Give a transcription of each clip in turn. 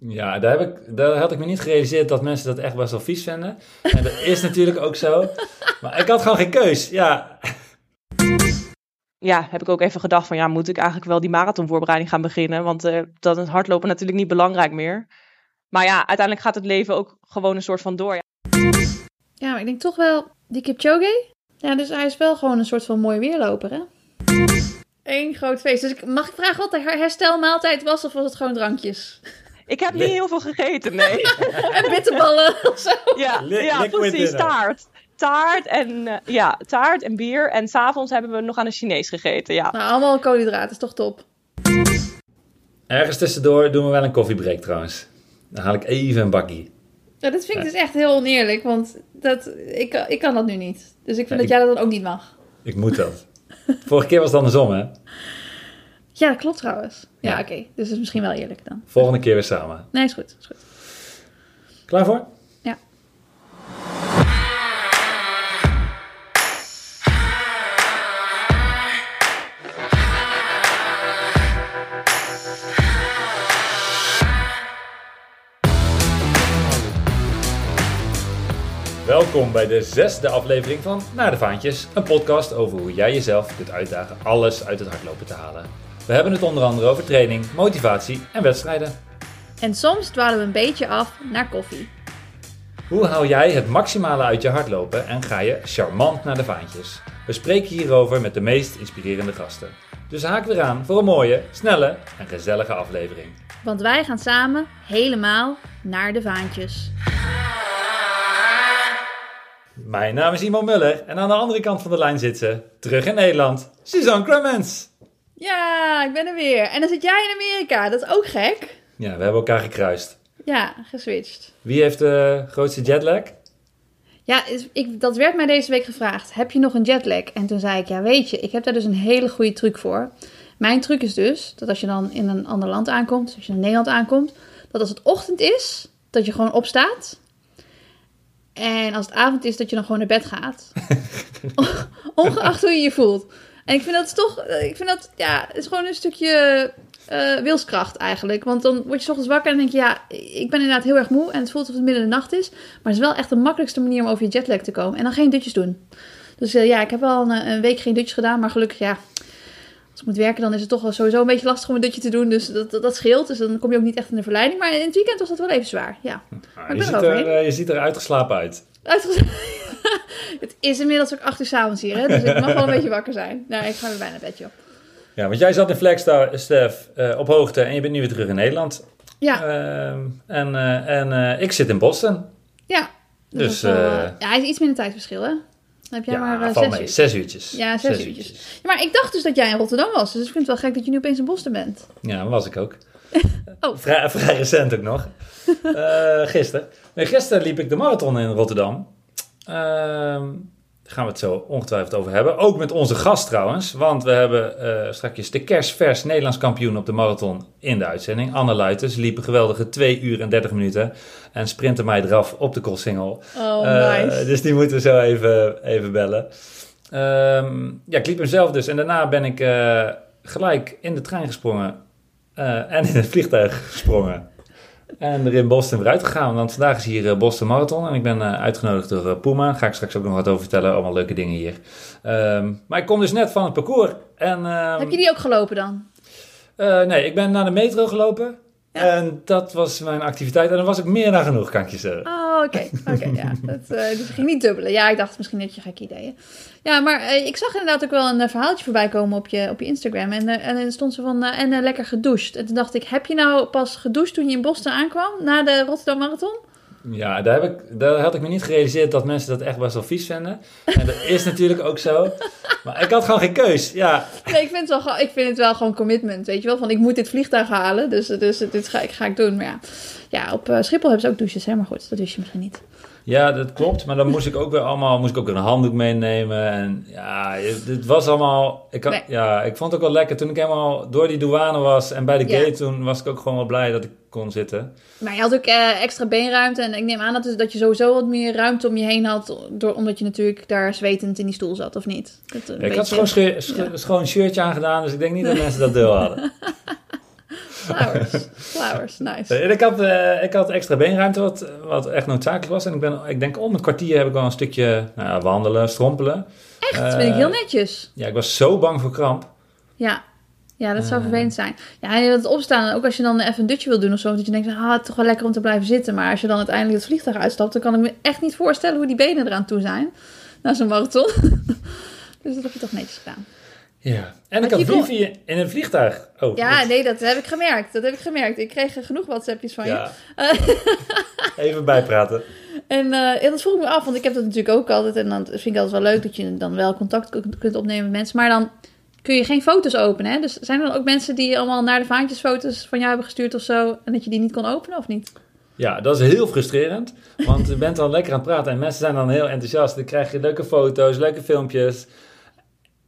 Ja, daar, heb ik, daar had ik me niet gerealiseerd dat mensen dat echt best wel vies vinden. En dat is natuurlijk ook zo. Maar ik had gewoon geen keus. Ja, ja, heb ik ook even gedacht van ja, moet ik eigenlijk wel die marathonvoorbereiding gaan beginnen? Want eh, dan is hardlopen natuurlijk niet belangrijk meer. Maar ja, uiteindelijk gaat het leven ook gewoon een soort van door. Ja, Ja, maar ik denk toch wel die Kipchoge. Ja, dus hij is wel gewoon een soort van mooi weerloper, hè? Eén groot feest. Dus ik, mag ik vragen wat de her- herstelmaaltijd was of was het gewoon drankjes? Ik heb niet heel veel gegeten, nee. En bitterballen of zo? ja, ja precies, dinner. taart. Taart en, eh, ja, taart en bier. En s'avonds hebben we nog aan een Chinees gegeten, ja. Nou, allemaal koolhydraten, is toch top. ergens tussendoor doen we wel een koffiebreak trouwens. Dan haal ik even een bakkie. Ja, dat vind ik dus echt heel oneerlijk, want dat, ik, ik kan dat nu niet. Dus ik vind Ja, dat ik- jij dat dan ook niet mag. Ik moet dat. Vorige keer was het andersom, hè? Ja, dat klopt trouwens. Ja, Ja. oké. Dus het is misschien wel eerlijk dan. Volgende keer weer samen. Nee, is goed. Is goed. Klaar voor? Ja. Welkom bij de zesde aflevering van Naar de Vaantjes. Een podcast over hoe jij jezelf kunt uitdagen alles uit het hardlopen te halen. We hebben het onder andere over training, motivatie en wedstrijden. En soms dwalen we een beetje af naar koffie. Hoe haal jij het maximale uit je hardlopen en ga je charmant naar de vaantjes? We spreken hierover met de meest inspirerende gasten. Dus haak weer aan voor een mooie, snelle en gezellige aflevering. Want wij gaan samen helemaal naar de vaantjes. Mijn naam is Iman Muller en aan de andere kant van de lijn zit ze, terug in Nederland, Suzanne Clemens. Ja, ik ben er weer. En dan zit jij in Amerika. Dat is ook gek. Ja, we hebben elkaar gekruist. Ja, geswitcht. Wie heeft de grootste jetlag? Ja, is- ik, dat werd mij deze week gevraagd. Heb je nog een jetlag? En toen zei ik, ja weet je, ik heb daar dus een hele goede truc voor. Mijn truc is dus, dat als je dan in een ander land aankomt, dus als je in Nederland aankomt, dat als het ochtend is, dat je gewoon opstaat. En als het avond is, dat je dan gewoon naar bed gaat. Ongeacht hoe je je voelt. En ik vind dat toch, eh, ik vind dat, ja, het is gewoon een stukje eh, wilskracht eigenlijk. Want dan word je ochtends wakker en denk je, ja, ik ben inderdaad heel erg moe en het voelt alsof het midden in de nacht is. Maar het is wel echt de makkelijkste manier om over je jetlag te komen. En dan geen dutjes doen. Dus eh, ja, ik heb wel een, een week geen dutjes gedaan, maar gelukkig ja. Als ik moet werken, dan is het toch wel sowieso een beetje lastig om een dutje te doen. Dus dat, dat, dat scheelt. Dus dan kom je ook niet echt in de verleiding. Maar in het weekend was dat wel even zwaar. Ja. Ah, je, ziet er, eh, je ziet er uitgeslapen uit. Uitgez- het is inmiddels ook acht uur s'avonds hier, hè? Dus ik mag wel een beetje wakker zijn. Nou, ik ga weer bijna naar bed, joh. Ja, want jij zat in Flagstaff eh, op hoogte en je bent nu weer terug in Nederland. Ja, Ehm, en en ik zit in Boston. ja. Dus, wel, ja, hij is iets minder tijdverschil, hè? Dan heb jij ja, maar eh, zes mee. uur. Zes uurtjes. Ja, zes uurtjes. Ja, maar ik dacht dus dat jij in Rotterdam was. Dus ik vind het wel gek dat je nu opeens in Boston bent. Ja, dat was ik ook. Oh. Vrij, vrij recent ook nog. Eh gisteren. Nee, gisteren liep ik de marathon in Rotterdam. Ehm daar gaan we het zo ongetwijfeld over hebben. Ook met onze gast trouwens. Want we hebben eh straks de kerstvers Nederlands kampioen op de marathon in de uitzending. Anne Luiten. Ze liep een geweldige 2 uur en 30 minuten. En sprintte mij eraf op de crossingel. Oh, Eh, nice. dus die moeten we zo even, even bellen. Ehm, ja, ik liep hem zelf dus. En daarna ben ik eh, gelijk in de trein gesprongen. en in het vliegtuig gesprongen. En er in Boston weer uitgegaan. Want vandaag is hier eh, Boston Marathon. En ik ben eh, uitgenodigd door eh, Puma. Daar ga ik straks ook nog wat over vertellen. Allemaal leuke dingen hier. Ehm, maar ik kom dus net van het parcours. En, ehm, Heb je die ook gelopen dan? nee, ik ben naar de metro gelopen. Ja. En dat was mijn activiteit. En dan was ik meer dan genoeg, kan ik je zeggen. Oh, oké. Oké, ja. Dat, eh, dus je ging niet dubbelen. Ja, ik dacht misschien dat je gekke ideeën. Ja, maar eh, ik zag inderdaad ook wel een eh, verhaaltje voorbij komen op je, op je Instagram. En, en er stond ze van, en lekker gedoucht. En toen dacht ik, heb je nou pas gedoucht toen je in Boston aankwam? Na de Rotterdam Marathon? Ja, daar, heb ik, daar had ik me niet gerealiseerd dat mensen dat echt best wel vies vinden. En dat is natuurlijk ook zo. Maar ik had gewoon geen keus. Ja, Nee, ik vind, het wel, gewoon- ik vind het wel gewoon commitment, weet je wel. Van, ik moet dit vliegtuig halen, dus, dus dit ga ik, ga ik doen. Maar ja, ja op eh, Schiphol hebben ze ook douches, hè. Maar goed, dat wist je misschien niet. Ja, dat klopt. Maar dan moest ik ook weer allemaal moest ik ook een handdoek meenemen. En ja, dit was allemaal... Ik, had, Nee. ja, ik vond het ook wel lekker toen ik helemaal door die douane was. En bij de Ja. gate toen was ik ook gewoon wel blij dat ik kon zitten. Maar je had ook eh, extra beenruimte. En ik neem aan dat, dat je sowieso wat meer ruimte om je heen had. Door, omdat je natuurlijk daar zwetend in die stoel zat, of niet? Dat, een Ja, ik had gewoon ja. schoon een shirtje aangedaan. Dus ik denk niet dat mensen dat deel hadden. Flowers. Flowers, nice. En ik had, eh, ik had extra beenruimte, wat, wat echt noodzakelijk was. En ik, ben, ik denk om het kwartier heb ik wel een stukje nou, wandelen, strompelen. Echt, Eh, vind ik heel netjes. Ja, ik was zo bang voor kramp. Ja. Ja, dat zou Eh. vervelend zijn. Ja, en het opstaan, ook als je dan even een dutje wil doen of zo, dat je denkt, ah, toch wel lekker om te blijven zitten. Maar als je dan uiteindelijk het vliegtuig uitstapt, dan kan ik me echt niet voorstellen hoe die benen eraan toe zijn. Na zo'n marathon. dus dat heb je toch netjes gedaan. Ja. En ik had kon- wifi in een vliegtuig. Oh, Ja, dat- nee, dat heb ik gemerkt. Dat heb ik gemerkt. Ik kreeg genoeg WhatsAppjes van je. Even bijpraten. En eh, dat vroeg ik me af, want ik heb dat natuurlijk ook altijd. En dan vind ik altijd wel leuk dat je dan wel contact kunt- kunt opnemen met mensen. Maar dan kun je geen foto's openen. Hè? Dus zijn er dan ook mensen die allemaal naar de vaantjes foto's van jou hebben gestuurd of zo. En dat je die niet kon openen of niet? Ja, dat is heel frustrerend. Want je bent dan lekker aan het praten en mensen zijn dan heel enthousiast. Dan krijg je leuke foto's, leuke filmpjes.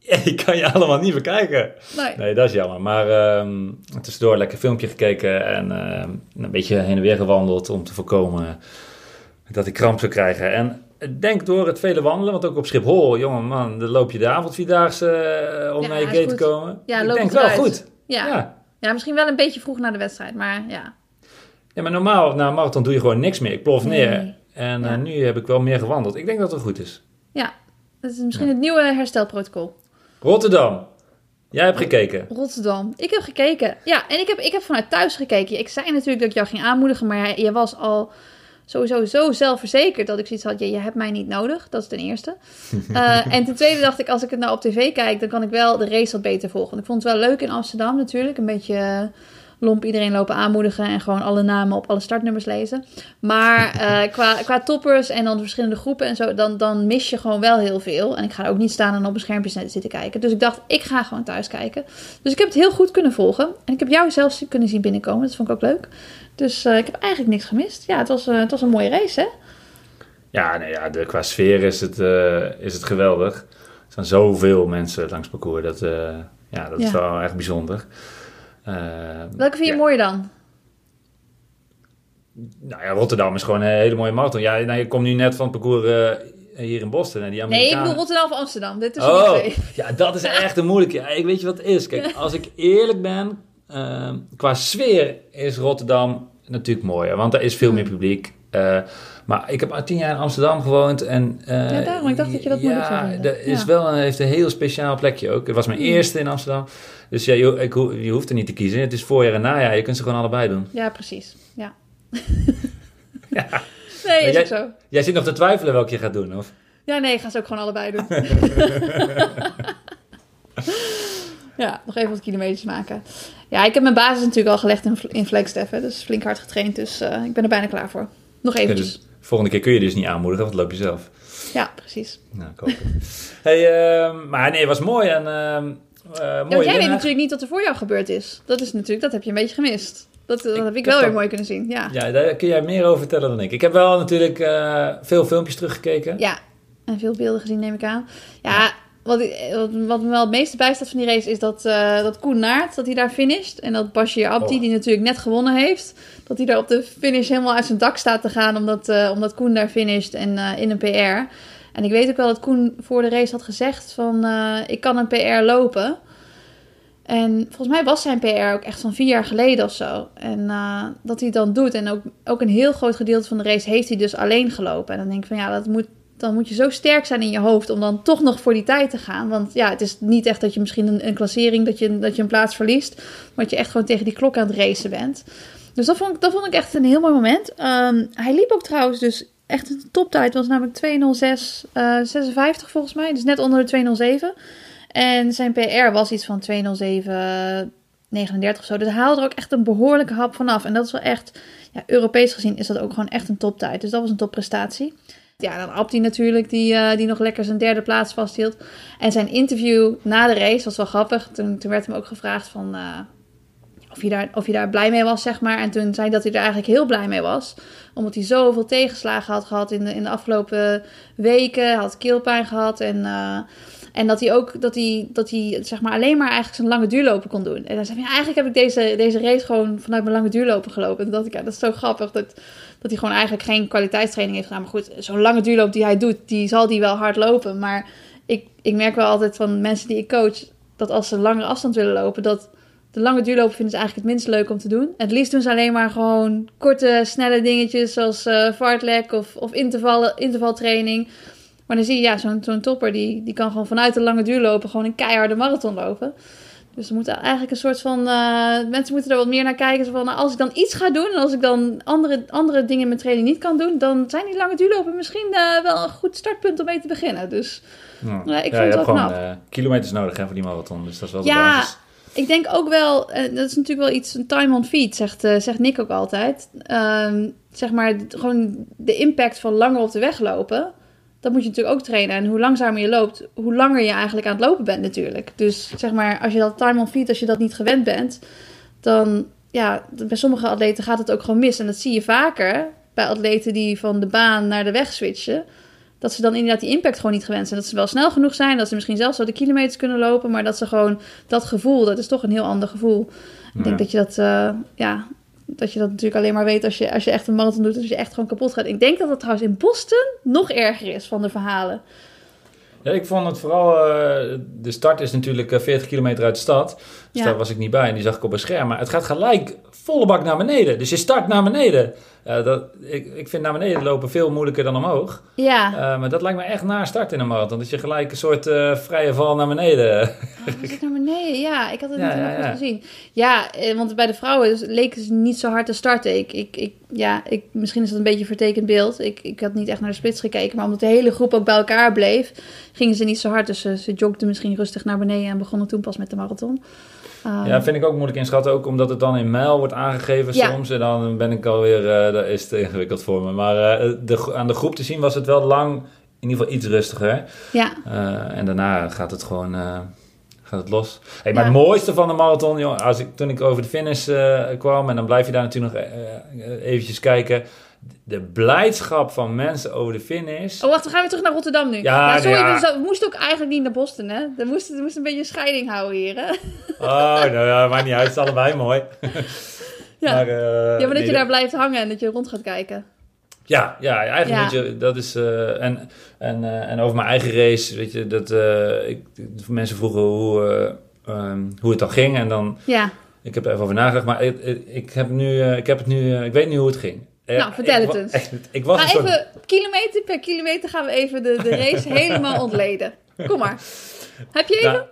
Die kan je allemaal niet bekijken. Nee. Nee, dat is jammer. Maar ehm, tussendoor lekker filmpje gekeken en ehm, een beetje heen en weer gewandeld om te voorkomen dat ik kramp zou krijgen. En ik denk door het vele wandelen, want ook op Schiphol, jongen man, dan loop je de avondvierdaagse eh, om Ja, naar je gate te komen. Ja, ik loop denk wel goed. Ja. Ja. ja, misschien wel een beetje vroeg naar de wedstrijd. Maar ja, ja, maar normaal na een marathon doe je gewoon niks meer. Ik plof neer. Nee. En Ja. eh, nu heb ik wel meer gewandeld. Ik denk dat het goed is. ja. dat is misschien het nieuwe herstelprotocol. Rotterdam. Jij hebt gekeken. Rotterdam. Ik heb gekeken. Ja, en ik heb, ik heb vanuit thuis gekeken. Ik zei natuurlijk dat ik jou ging aanmoedigen, maar je was al sowieso zo zelfverzekerd dat ik zoiets had, je, je hebt mij niet nodig. Dat is ten eerste. Eh, en ten tweede dacht ik, als ik het nou op tv kijk, dan kan ik wel de race wat beter volgen. Want ik vond het wel leuk in Amsterdam natuurlijk. Een beetje lomp iedereen lopen aanmoedigen en gewoon alle namen op alle startnummers lezen. Maar eh, qua, qua toppers en dan de verschillende groepen en zo, dan, dan mis je gewoon wel heel veel. En ik ga ook niet staan en op een schermpje zitten kijken. Dus ik dacht, ik ga gewoon thuis kijken. Dus ik heb het heel goed kunnen volgen. En ik heb jou zelfs kunnen zien binnenkomen. Dat vond ik ook leuk. Dus eh, ik heb eigenlijk niks gemist. Ja, het was, eh, het was een mooie race, hè? Ja, nee, ja de, qua sfeer is het, is het geweldig. Er zijn zoveel mensen langs het parcours. Dat, ja, dat is wel echt bijzonder. Eh, Welke vind je ja. mooier dan? Nou ja, Rotterdam is gewoon een hele mooie marathon. Ja, nou, je komt nu net van het parcours eh, hier in Boston. En die Nee, ik bedoel Rotterdam of Amsterdam. Dit is Oh, ja, dat is echt een moeilijke. Ik weet je wat het is. Kijk, als ik eerlijk ben, eh, qua sfeer is Rotterdam natuurlijk mooier, want er is veel meer publiek. Eh, maar ik heb al tien jaar in Amsterdam gewoond en... eh, Ja, daarom. Ik dacht dat je dat moeilijk zou Ja, dat is Ja. wel een, heeft een heel speciaal plekje ook. Het was mijn Hmm. eerste in Amsterdam. Dus ja, je, ik, je hoeft er niet te kiezen. Het is voorjaar en najaar. Je kunt ze gewoon allebei doen. Ja, precies. Ja. Ja. Nee, is jij- ook zo. Jij zit nog te twijfelen welke je gaat doen, of? Ja, nee, ik ga ze ook gewoon allebei doen. ja, nog even wat kilometers maken. Ja, ik heb mijn basis natuurlijk al gelegd in, in Flagstaff. hè, Dus flink hard getraind. Dus eh, ik ben er bijna klaar voor. Nog Ja, eventjes. dus volgende keer kun je dus niet aanmoedigen, want loop je zelf. Ja, precies. Nou, ik hoop het. hey, ehm, maar nee, het was mooi en eh Ja, want jij weet natuurlijk niet wat er voor jou gebeurd is. Dat is natuurlijk, dat heb je een beetje gemist. Dat, dat Ik heb ik heb wel weer dat- mooi kunnen zien. Ja. Ja, daar kun jij meer over vertellen dan ik. Ik heb wel natuurlijk eh, veel filmpjes teruggekeken. Ja, en veel beelden gezien, neem ik aan. Ja, Wat, wat, wat me wel het meeste bijstaat van die race is dat, eh, dat Koen Naert, dat hij daar finisht. En dat Bashir Abdi, Oh. die natuurlijk net gewonnen heeft, dat hij daar op de finish helemaal uit zijn dak staat te gaan, omdat, eh, omdat Koen daar finisht en eh, in een PR. En ik weet ook wel dat Koen voor de race had gezegd van, ik kan een PR lopen. En volgens mij was zijn PR ook echt van vier jaar geleden of zo. En dat hij het dan doet. En ook, ook een heel groot gedeelte van de race heeft hij dus alleen gelopen. En dan denk ik van ja, dat moet, dan moet je zo sterk zijn in je hoofd om dan toch nog voor die tijd te gaan. Want ja, het is niet echt dat je misschien een, een klassering, dat je, dat je een plaats verliest. Dat je echt gewoon tegen die klok aan het racen bent. Dus dat vond ik, dat vond ik echt een heel mooi moment. Ehm, hij liep ook trouwens dus echt een toptijd. was namelijk 206, eh 56 volgens mij. Dus net onder de 207. En zijn PR was iets van 207, 39 of zo. Dus hij haalde er ook echt een behoorlijke hap vanaf. En dat is wel echt, ja, Europees gezien is dat ook gewoon echt een toptijd. Dus dat was een topprestatie. Ja, dan Abdi natuurlijk, die, eh, die nog lekker zijn derde plaats vasthield. En zijn interview na de race was wel grappig. Toen, toen werd hem ook gevraagd van... eh, of hij, daar, of hij daar blij mee was, zeg maar. En toen zei hij dat hij er eigenlijk heel blij mee was. Omdat hij zoveel tegenslagen had gehad in de, in de afgelopen weken. Hij had keelpijn gehad. En, eh, en dat hij ook dat hij, dat hij, zeg maar, alleen maar eigenlijk zijn lange duurlopen kon doen. En hij zei, ja, eigenlijk heb ik deze, deze race gewoon vanuit mijn lange duurlopen gelopen. En dat ik, ja, dat is zo grappig dat, dat hij gewoon eigenlijk geen kwaliteitstraining heeft gedaan. Maar goed, zo'n lange duurloop die hij doet, die zal die wel hard lopen. Maar ik, ik merk wel altijd van mensen die ik coach, dat als ze langere afstand willen lopen, dat de lange duurlopen vinden ze eigenlijk het minst leuk om te doen. Het liefst doen ze alleen maar gewoon korte, snelle dingetjes zoals eh fartlek of, of intervaltraining. Maar dan zie je, ja, zo'n zo'n topper die, die kan gewoon vanuit de lange duurlopen gewoon een keiharde marathon lopen. Dus er moet eigenlijk een soort van. eh, mensen moeten er wat meer naar kijken. Zo van, nou, als ik dan iets ga doen en als ik dan andere, andere dingen in mijn training niet kan doen, dan zijn die lange duurlopen misschien eh, wel een goed startpunt om mee te beginnen. Dus Ja. Ja, ik Ja, vind je het wel gewoon knap. kilometers nodig hè, voor die marathon. Dus dat is wel de Ja, basis. ik denk ook wel, dat is natuurlijk wel iets, een time on feet, zegt, zegt Nick ook altijd. Ehm, zeg maar, gewoon de impact van langer op de weg lopen, dat moet je natuurlijk ook trainen. En hoe langzamer je loopt, hoe langer je eigenlijk aan het lopen bent natuurlijk. Dus zeg maar, als je dat time on feet, als je dat niet gewend bent, dan, ja, bij sommige atleten gaat het ook gewoon mis. En dat zie je vaker bij atleten die van de baan naar de weg switchen. Dat ze dan inderdaad die impact gewoon niet gewend zijn. Dat ze wel snel genoeg zijn, dat ze misschien zelfs wel de kilometers kunnen lopen, maar dat ze gewoon dat gevoel, dat is toch een heel ander gevoel. Ik denk dat je dat, eh, ja, dat je dat natuurlijk alleen maar weet als je, als je echt een marathon doet, als je echt gewoon kapot gaat. Ik denk dat het trouwens in Boston nog erger is van de verhalen. Ja, ik vond het vooral... eh, de start is natuurlijk eh, 40 kilometer uit de stad. Dus daar was ik niet bij en die zag ik op een scherm. Maar het gaat gelijk volle bak naar beneden. Dus je start naar beneden. Ja, dat, ik, ik vind naar beneden lopen veel moeilijker dan omhoog. Ja, Eh, maar dat lijkt me echt naar start in een marathon. Dat je gelijk een soort eh, vrije val naar beneden... Oh, het naar beneden? Ja, ik had het Ja, niet ja, ja. goed gezien. Ja, eh, want bij de vrouwen dus leken ze niet zo hard te starten. Ik, ik, ik, ja, ik, misschien is dat een beetje een vertekend beeld. Ik, ik had niet echt naar de splits gekeken. Maar omdat de hele groep ook bij elkaar bleef, gingen ze niet zo hard. Dus ze, ze jogden misschien rustig naar beneden en begonnen toen pas met de marathon. Ehm, Ja, vind ik ook moeilijk inschatten. Ook omdat het dan in mijl wordt aangegeven Ja. soms. En dan ben ik alweer... eh daar is het ingewikkeld voor me. Maar eh, de, aan de groep te zien was het wel lang... In ieder geval iets rustiger. ja, Eh, en daarna gaat het gewoon gaat het los. Hey, maar Ja. het mooiste van de marathon, joh, als ik, toen ik over de finish kwam... en dan blijf je daar natuurlijk nog eventjes kijken... De blijdschap van mensen over de finish... Oh, wacht, we gaan weer terug naar Rotterdam nu. Ja, sorry, ja. we, zo- we moesten ook eigenlijk niet naar Boston, hè? We moesten, we moesten een beetje een scheiding houden hier, hè? Oh, nou ja, maakt niet uit. Het is allebei mooi. Ja, Maar, eh, ja maar dat nee, je daar blijft hangen en dat je rond gaat kijken. Ja, ja eigenlijk moet je, dat is, eh, en, en, eh, en over mijn eigen race, weet je, dat, ik, mensen vroegen hoe, eh, ehm, hoe het dan ging en dan, Ja, ik heb er even over nagedacht, maar ik, ik, heb, nu, ik heb het nu, ik weet nu hoe het ging. Eh, Nou, vertel ik het eens. echt, ik was soort, even kilometer per kilometer gaan we even de, de race helemaal ontleden. Kom maar. Heb je even? Nou,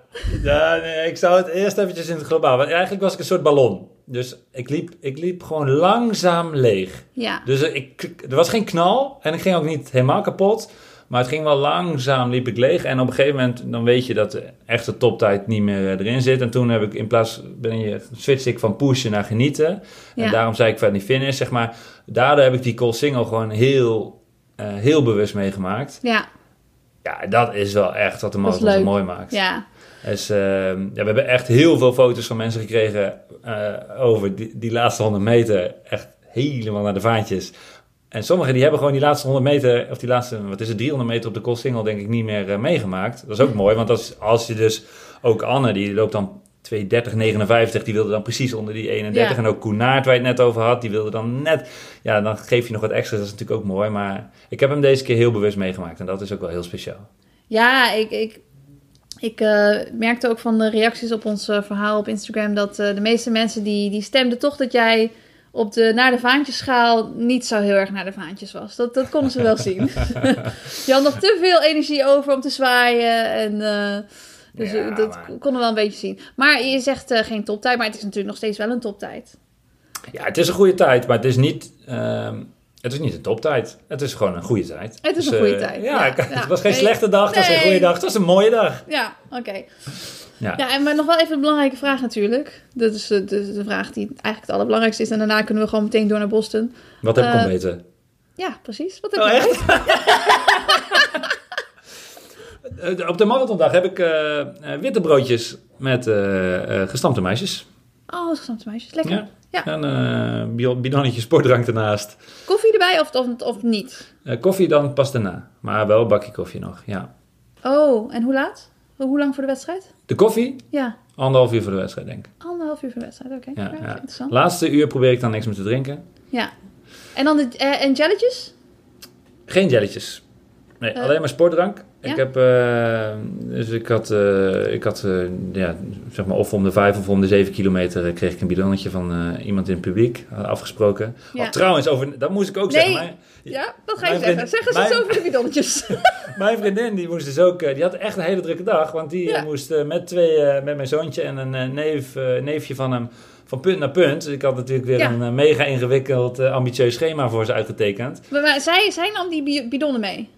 ja, nee, ik zou het eerst eventjes in het globaal, want eigenlijk was ik een soort ballon. Dus ik liep, ik liep gewoon langzaam leeg. Ja. Dus ik, er was geen knal en ik ging ook niet helemaal kapot. Maar het ging wel langzaam, liep ik leeg. En op een gegeven moment, dan weet je dat de echte toptijd niet meer eh, erin zit. En toen heb ik in plaats, ben je, switch ik van pushen naar genieten. Ja. En daarom zei ik van die finish, zeg maar. Daardoor heb ik die call single gewoon heel, eh, heel bewust meegemaakt. Ja, Ja, dat is wel echt wat de marathon zo mooi maakt. ja. Dus, ehm, ja, we hebben echt heel veel foto's van mensen gekregen eh, over die, die laatste 100 meter. Echt helemaal naar de vaantjes. En sommigen die hebben gewoon die laatste 100 meter, of die laatste, wat is het, 300 meter op de Koolsingel denk ik niet meer eh, meegemaakt. Dat is ook mooi, want als, als je dus, ook Anne, die loopt dan 2.30.59, die wilde dan precies onder die 31. Ja. En ook Koenaert, waar je het net over had, die wilde dan net, ja, dan geef je nog wat extra. Dat is natuurlijk ook mooi, maar ik heb hem deze keer heel bewust meegemaakt. En dat is ook wel heel speciaal. Ja, ik, ik, ik eh, merkte ook van de reacties op ons eh, verhaal op Instagram dat de meeste mensen die, die stemden toch dat jij op de naar de vaantjesschaal niet zo heel erg naar de vaantjes was. Dat, dat konden ze wel zien. je had nog te veel energie over om te zwaaien en... eh, dus Ja, eh, dat maar- konden we wel een beetje zien. Maar je zegt eh, geen toptijd, maar het is natuurlijk nog steeds wel een toptijd. Ja, het is een goede tijd, maar het is niet, ehm, het is niet een toptijd. Het is gewoon een goede tijd. Het is Dus, een goede eh, tijd, Ja, ja, het was geen Nee. slechte dag, het was geen Nee. goede dag, het was een mooie dag. Ja, oké. Ja. Ja, en maar nog wel even een belangrijke vraag natuurlijk. Dat is eh, de, de vraag die eigenlijk het allerbelangrijkste is. En daarna kunnen we gewoon meteen door naar Boston. Wat heb ik Eh, ontbeten? Ja, precies. Wat heb Oh, echt? Eh, Op de marathondag heb ik witte broodjes met eh, gestampte meisjes. Oh, gestampte meisjes. Lekker. Ja. Ja. En bi- bidonnetje sportdrank ernaast. Koffie erbij of, of, of niet? Koffie dan pas daarna. Maar wel een bakje koffie nog, ja. Oh, en hoe laat? Hoe lang voor de wedstrijd? De koffie, Ja, anderhalf uur voor de wedstrijd denk ik. anderhalf uur voor de wedstrijd. Oké, Ja, ja. Laatste uur probeer ik dan niks meer te drinken. Ja. En dan de, eh, en jelletjes? Geen jelletjes. Nee, Eh. alleen maar sportdrank. Ik heb, eh, dus ik had, eh, ik had eh, ja, zeg maar of om de vijf of om de zeven kilometer kreeg ik een bidonnetje van iemand in het publiek afgesproken. Ja. Oh, trouwens, over, dat moest ik ook Nee. zeggen. Mijn, Ja, wat ga je zeggen? Zeg eens mijn- iets over de bidonnetjes. mijn vriendin die moest dus ook, die had echt een hele drukke dag, want die Ja. moest met twee, met mijn zoontje en een neef, neefje van hem van punt naar punt. Dus ik had natuurlijk weer Ja. een mega ingewikkeld, ambitieus schema voor ze uitgetekend. maar, maar zij, zij nam die bi- bidonnen mee.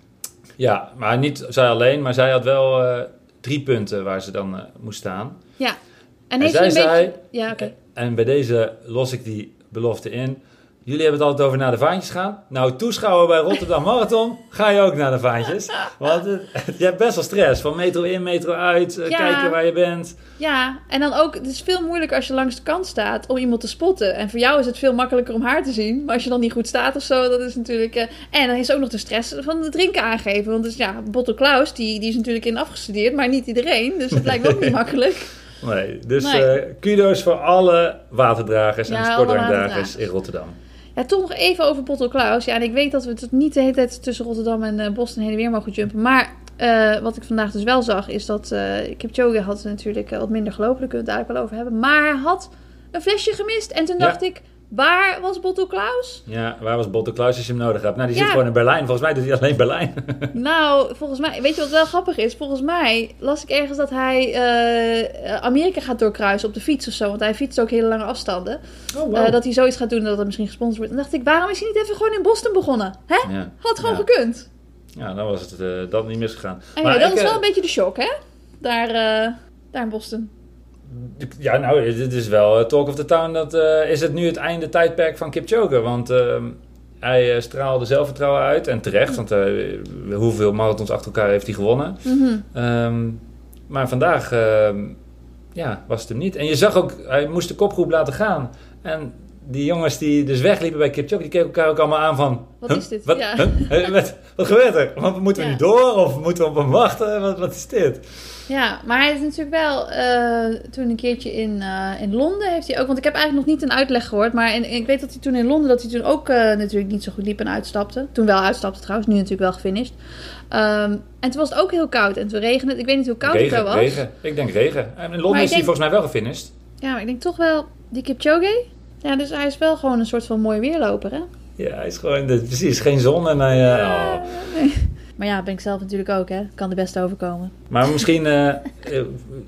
Ja, maar niet zij alleen, maar zij had wel eh, drie punten waar ze dan eh, moest staan. Ja. En, En heeft zij zei. Ja, oké. en bij deze los ik die belofte in. Jullie hebben het altijd over naar de vaantjes gaan. Nou, toeschouwer bij Rotterdam Marathon, ga je ook naar de vaantjes. Want het- je hebt best wel stress. Van metro in, metro uit, eh, Ja. kijken waar je bent. Ja, en dan ook, het is veel moeilijker als je langs de kant staat om iemand te spotten. En voor jou is het veel makkelijker om haar te zien. Maar als je dan niet goed staat of zo, dat is natuurlijk... eh, En dan is ook nog de stress van het drinken aangeven. Want dus ja, Botto Klaus, die, die is natuurlijk in afgestudeerd, maar niet iedereen. Dus het lijkt me ook niet makkelijk. Nee, dus Nee. eh, kudo's voor alle waterdragers Ja, en sportdrankdragers in Rotterdam. Ja, toch nog even over Botto Klaus. Ja, en ik weet dat we het niet de hele tijd tussen Rotterdam en eh, Boston heen en weer mogen jumpen. Maar eh, wat ik vandaag dus wel zag, is dat uh, Kipchoge had natuurlijk wat minder gelopen. Daar kunnen we het eigenlijk wel over hebben. Maar hij had een flesje gemist. En toen Ja. dacht ik, waar was Botto Klaus? Ja, waar was Botte Klaus als je hem nodig hebt? Nou, die Ja. zit gewoon in Berlijn. Volgens mij doet hij alleen Berlijn. nou, volgens mij, weet je wat wel grappig is? Volgens mij las ik ergens dat hij eh, Amerika gaat doorkruisen op de fiets of zo. Want hij fietst ook hele lange afstanden. Oh, Eh, dat hij zoiets gaat doen dat het misschien gesponsord wordt. En dacht ik, waarom is hij niet even gewoon in Boston begonnen? Hè? ja. Had gewoon Ja. gekund. ja, dan was het eh, dat niet misgegaan. En Maar dat ik, is wel een beetje de shock, hè? Daar, daar in Boston. Ja, nou, dit is wel eh, talk of the town. Dat eh, is het nu het einde tijdperk van Kipchoge. Want ehm, hij eh, straalde zelfvertrouwen uit. En terecht, want hoeveel marathons achter elkaar heeft hij gewonnen. Mhm. Ehm, maar vandaag ehm, ja, was het hem niet. En je zag ook, hij moest de kopgroep laten gaan. En die jongens die dus wegliepen bij Kipchoge, die keken elkaar ook allemaal aan van... Wat "Huh? is dit?" Wat, Ja. huh? Wat, wat gebeurt er? Want moeten we Ja. nu door of moeten we op hem wachten? Wat, wat is dit? Ja, maar hij is natuurlijk wel eh, toen een keertje in, eh, in Londen heeft hij ook... Want ik heb eigenlijk nog niet een uitleg gehoord. Maar in, ik weet dat hij toen in Londen, dat hij toen ook eh, natuurlijk niet zo goed liep en uitstapte. Toen wel uitstapte trouwens, nu natuurlijk wel gefinished. Ehm, en toen was het ook heel koud en toen regende het. Ik weet niet hoe koud het daar was. regen. Ik denk regen. En in Londen is hij denk- volgens mij wel gefinished. Ja, maar ik denk toch wel, die Kipchoge... Ja, dus hij is wel gewoon een soort van mooi weerloper, hè? Ja, hij is gewoon, precies, geen zon en hij... eh, oh. nee. Maar ja, ben ik zelf natuurlijk ook, hè? Kan de beste overkomen. Maar misschien eh, eh,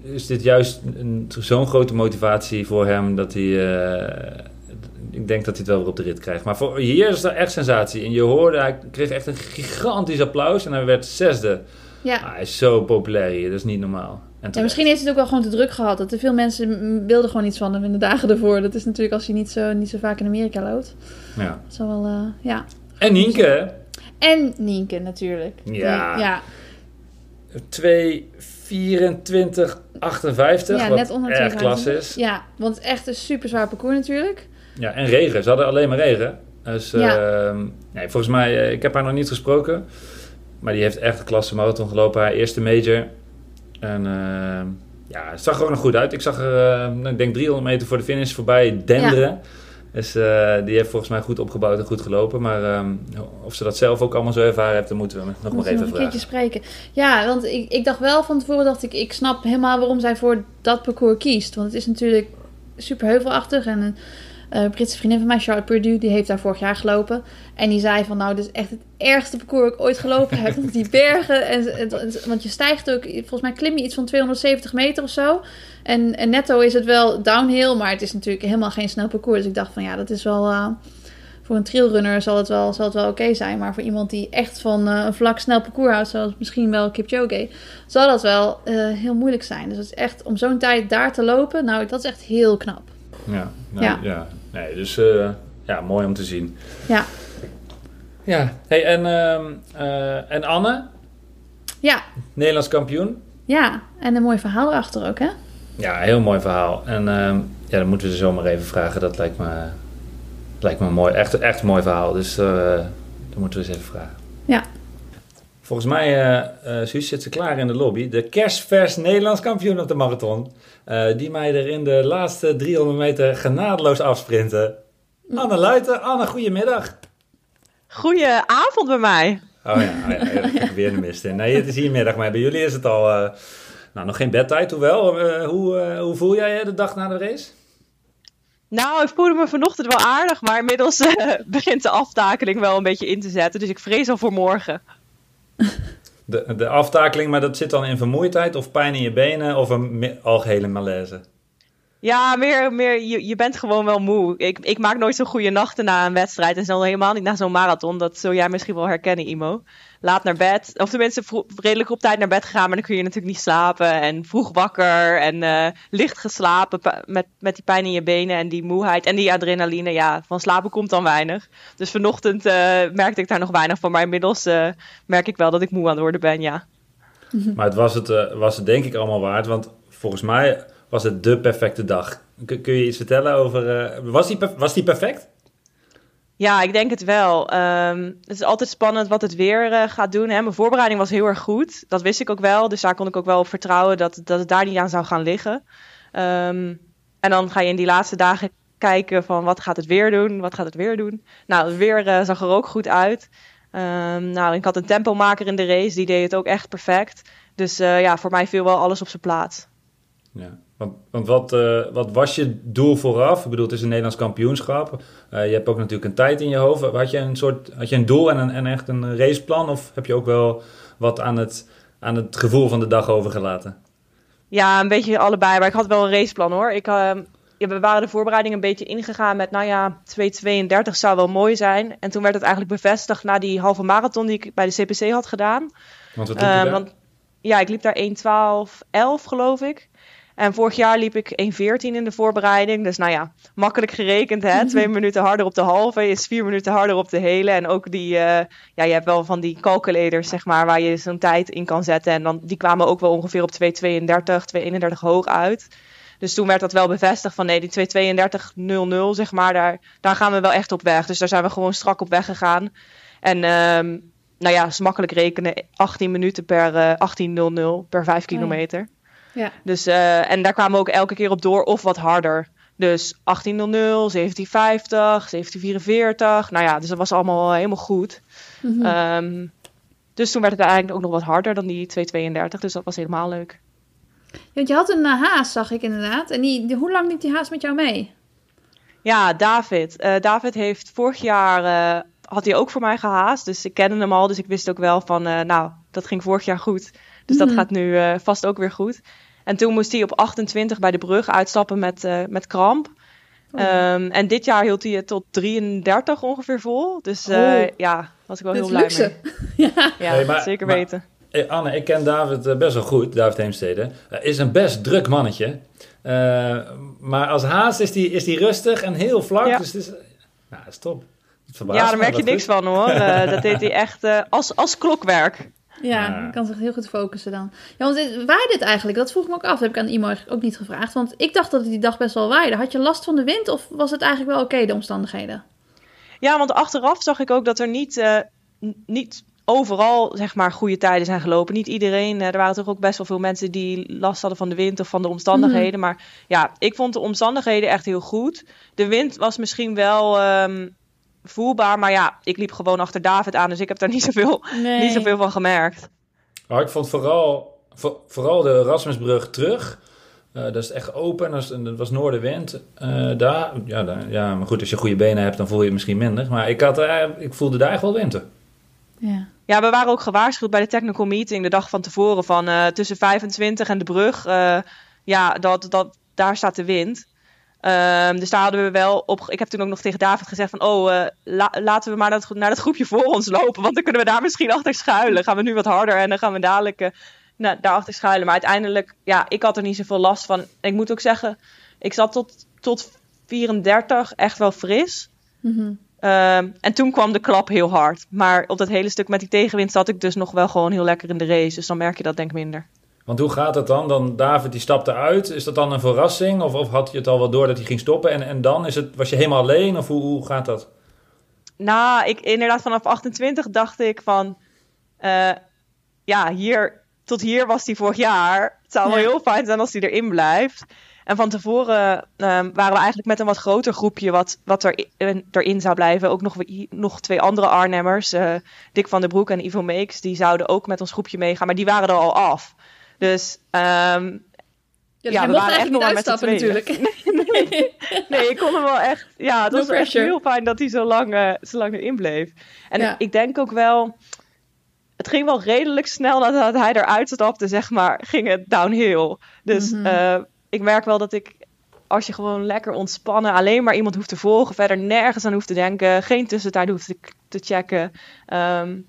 is dit juist zo'n grote motivatie voor hem dat hij... eh, ik denk dat hij het wel weer op de rit krijgt. Maar voor, hier is er echt sensatie. En je hoorde, hij kreeg echt een gigantisch applaus en hij werd zesde. Ja. Ah, hij is zo populair hier, dat is niet normaal. En Ja, misschien heeft het ook wel gewoon te druk gehad. Dat te veel mensen wilden gewoon iets van hem in de dagen ervoor. Dat is natuurlijk als je niet zo, niet zo vaak in Amerika loopt. Ja. Dat zal wel, eh, ja. En Nienke, En Nienke natuurlijk. Ja. Die- ja. 2.24.58, Ja, wat net onder erg 2000. klasse is. Ja, want het is echt een super zwaar parcours natuurlijk. Ja, en regen. Ze hadden alleen maar regen. Dus Ja. ehm, nee, volgens mij, eh, ik heb haar nog niet gesproken. Maar die heeft echt een klasse marathon gelopen. Haar eerste major. En ehm, ja, het zag er ook nog goed uit. Ik zag er, eh, ik denk 300 meter voor de finish voorbij denderen. Dus eh, die heeft volgens mij goed opgebouwd en goed gelopen. Maar of ze dat zelf ook allemaal zo ervaren heeft, dan moeten we nog maar Moeten even nog een vragen. keertje spreken. Ja, want ik, ik dacht wel van tevoren, dacht ik, ik snap helemaal waarom zij voor dat parcours kiest. Want het is natuurlijk super heuvelachtig. En een eh, Britse vriendin van mij, Charlotte Purdue, die heeft daar vorig jaar gelopen. En die zei van, nou, dit is echt het ergste parcours dat ik ooit gelopen heb. Die bergen, en, en- want je stijgt ook, volgens mij klim je iets van 270 meter of zo. En, en netto is het wel downhill, maar het is natuurlijk helemaal geen snel parcours. Dus ik dacht van, ja, dat is wel... eh, voor een trailrunner zal het wel, zal het wel oké zijn. Maar voor iemand die echt van eh, een vlak snel parcours houdt, zoals misschien wel Kipchoge, zal dat wel heel moeilijk zijn. Dus het is echt om zo'n tijd daar te lopen, nou, dat is echt heel knap. Ja, nou, Ja. ja. Nee, dus eh, ja, mooi om te zien. Ja, Ja, hey, en, ehm, eh, en Anne, ja, Nederlands kampioen. ja. En een mooi verhaal erachter ook, hè? Ja, heel mooi verhaal. En ehm, ja, dan moeten we ze zomaar even vragen. Dat lijkt me, lijkt me een mooi, echt, echt een mooi verhaal. Dus eh dan moeten we ze even vragen. Ja. Volgens mij, Suus, zit ze klaar in de lobby. De kerstvers Nederlands kampioen op de marathon. Eh, die mij er in de laatste 300 meter genadeloos afsprinten. Anne Luiten. Anne, goedemiddag. Goeie avond bij mij. Oh ja, oh ja, ja, ik weer de mist in. Nee, het is hier middag, maar bij jullie is het al... eh, nou, nog geen bedtijd, hoewel. Eh, hoe, hoe voel jij je de dag na de race? Nou, ik voelde me vanochtend wel aardig, maar inmiddels begint de aftakeling wel een beetje in te zetten. Dus ik vrees al voor morgen. De, de aftakeling, maar dat zit dan in vermoeidheid of pijn in je benen of een algehele malaise? Ja, meer, meer je, je bent gewoon wel moe. Ik, ik maak nooit zo'n goede nachten na een wedstrijd. En zo helemaal niet na zo'n marathon. Dat zul jij misschien wel herkennen, Imo. Laat naar bed. Of tenminste, vro- redelijk op tijd naar bed gegaan. Maar dan kun je natuurlijk niet slapen. En vroeg wakker. En eh, licht geslapen. Met, met die pijn in je benen. En die moeheid. En die adrenaline. Ja, van slapen komt dan weinig. Dus vanochtend eh, merkte ik daar nog weinig van. Maar inmiddels eh, merk ik wel dat ik moe aan het worden ben, ja. Maar het was het, was het denk ik allemaal waard, want volgens mij was het de perfecte dag. Kun, kun je iets vertellen over... eh, was, die, was die perfect? Ja, ik denk het wel. Ehm, het is altijd spannend wat het weer eh, gaat doen. Hè. Mijn voorbereiding was heel erg goed. Dat wist ik ook wel. Dus daar kon ik ook wel op vertrouwen dat, dat het daar niet aan zou gaan liggen. Ehm, en dan ga je in die laatste dagen kijken van wat gaat het weer doen? Wat gaat het weer doen? Nou, het weer eh, zag er ook goed uit. Ehm, nou, ik had een tempomaker in de race. Die deed het ook echt perfect. Dus ja, voor mij viel wel alles op zijn plaats. Ja. Want, want wat, eh, wat was je doel vooraf? Ik bedoel, het is een Nederlands kampioenschap. Eh, je hebt ook natuurlijk een tijd in je hoofd. Had je een, soort, had je een doel en, een, en echt een raceplan? Of heb je ook wel wat aan het, aan het gevoel van de dag overgelaten? Ja, een beetje allebei. Maar ik had wel een raceplan hoor. Ik, ehm, ja, we waren de voorbereiding een beetje ingegaan met, nou ja, 2.32 zou wel mooi zijn. En toen werd het eigenlijk bevestigd na die halve marathon die ik bij de CPC had gedaan. Want wat liep je Ehm, daar? want ja, ik liep daar 1.12.11 geloof ik. En vorig jaar liep ik 1.14 in de voorbereiding. Dus nou ja, makkelijk gerekend hè. Twee minuten harder op de halve is vier minuten harder op de hele. En ook die, eh, ja, je hebt wel van die calculators zeg maar, waar je zo'n tijd in kan zetten. En dan, die kwamen ook wel ongeveer op 2.32, 2.31 hoog uit. Dus toen werd dat wel bevestigd van nee, die 2.32.00 zeg maar, daar, daar gaan we wel echt op weg. Dus daar zijn we gewoon strak op weg gegaan. En ehm, nou ja, is makkelijk rekenen, 18 minuten per eh 18.00 per 5 kilometer. Ja. Dus, eh, en daar kwamen we ook elke keer op door of wat harder. Dus 18.00, 17.50, 17.44. Nou ja, dus dat was allemaal helemaal goed. Mhm. Ehm, dus toen werd het eigenlijk ook nog wat harder dan die 2.32. Dus dat was helemaal leuk. Want je had een eh, haas, zag ik inderdaad. En die, die- hoe lang liep die haas met jou mee? Ja, David. Eh, David heeft vorig jaar, had hij ook voor mij gehaast. Dus ik kende hem al, dus ik wist ook wel van, nou, dat ging vorig jaar goed. Dus dat Mhm. gaat nu vast ook weer goed. En toen moest hij op 28 bij de brug uitstappen met, eh, met kramp. Oh. Ehm, en dit jaar hield hij het tot 33 ongeveer vol. Dus eh, Oh. ja, was ik wel Dat heel blij luxe. mee. ja. Ja, Hey, maar- zeker maar- weten. Eh, Anne, ik ken David best wel goed, David Heemstede. Hij is een best druk mannetje. Eh, maar als haas is die, is die rustig en heel vlak. Ja. Dus het is, nou, dat is top. Ja, daar merk je niks goed. van hoor. Dat deed hij echt eh, als, als klokwerk. Ja, je kan zich heel goed focussen dan. Ja, want dit, waaide dit eigenlijk? Dat vroeg me ook af. Dat heb ik aan Imo ook niet gevraagd. Want ik dacht dat het die dag best wel waaide. Had je last van de wind of was het eigenlijk wel oké, de omstandigheden? Ja, want achteraf zag ik ook dat er niet, eh, niet overal zeg maar goede tijden zijn gelopen. Niet iedereen. eh, er waren toch ook best wel veel mensen die last hadden van de wind of van de omstandigheden. Maar ja, ik vond de omstandigheden echt heel goed. De wind was misschien wel ehm, voelbaar, maar ja, ik liep gewoon achter David aan, dus ik heb daar niet zoveel, Nee. niet zoveel van gemerkt. Maar ik vond vooral, voor- vooral de Rasmusbrug terug. eh, dat is echt open, en dat, is- dat was noordenwind. Eh daar, ja, daar, ja, maar goed, als je goede benen hebt, dan voel je het misschien minder. Maar ik, had, eh, ik voelde daar echt wel winter. Ja. Ja, we waren ook gewaarschuwd bij de technical meeting de dag van tevoren van eh, tussen 25 en de brug. eh, ja, dat, dat, daar staat de wind. Ehm, dus daar hadden we wel op. Ik heb toen ook nog tegen David gezegd van, oh, eh, la- laten we maar naar dat, naar dat groepje voor ons lopen, want dan kunnen we daar misschien achter schuilen. Gaan we nu wat harder en dan gaan we dadelijk eh, nou, daarachter schuilen. Maar uiteindelijk, ja, ik had er niet zoveel last van. Ik moet ook zeggen, ik zat tot, tot 34 echt wel fris. Mhm. Ehm, en toen kwam de klap heel hard. Maar op dat hele stuk met die tegenwind zat ik dus nog wel gewoon heel lekker in de race. Dus dan merk je dat denk ik minder. Want hoe gaat het dan? Dan David die stapte uit. Is dat dan een verrassing? Of, of had je het al wel door dat hij ging stoppen? En, en dan is het, was je helemaal alleen? Of hoe, hoe gaat dat? Nou, ik, inderdaad vanaf 28 dacht ik van... eh, ja, hier, tot hier was hij vorig jaar. Het zou wel heel fijn zijn als hij erin blijft. En van tevoren ehm, waren we eigenlijk met een wat groter groepje wat, wat er, erin zou blijven. Ook nog, nog twee andere Arnhemmers, uh, Dick van der Broek en Ivo Meeks, die zouden ook met ons groepje meegaan, maar die waren er al af. Dus um, ja, dus we waren echt nog maar met z'n natuurlijk. nee, nee, ik kon hem wel echt. Ja, het was echt heel fijn dat hij zo lang, uh, zo lang erin bleef. En ik denk ook wel. Het ging wel redelijk snel nadat hij eruit stapte, zeg maar, ging het downhill. Dus mm ik merk wel dat ik, als je gewoon lekker ontspannen, alleen maar iemand hoeft te volgen, verder nergens aan hoeft te denken, geen tussentijd hoeft te, te checken. Um,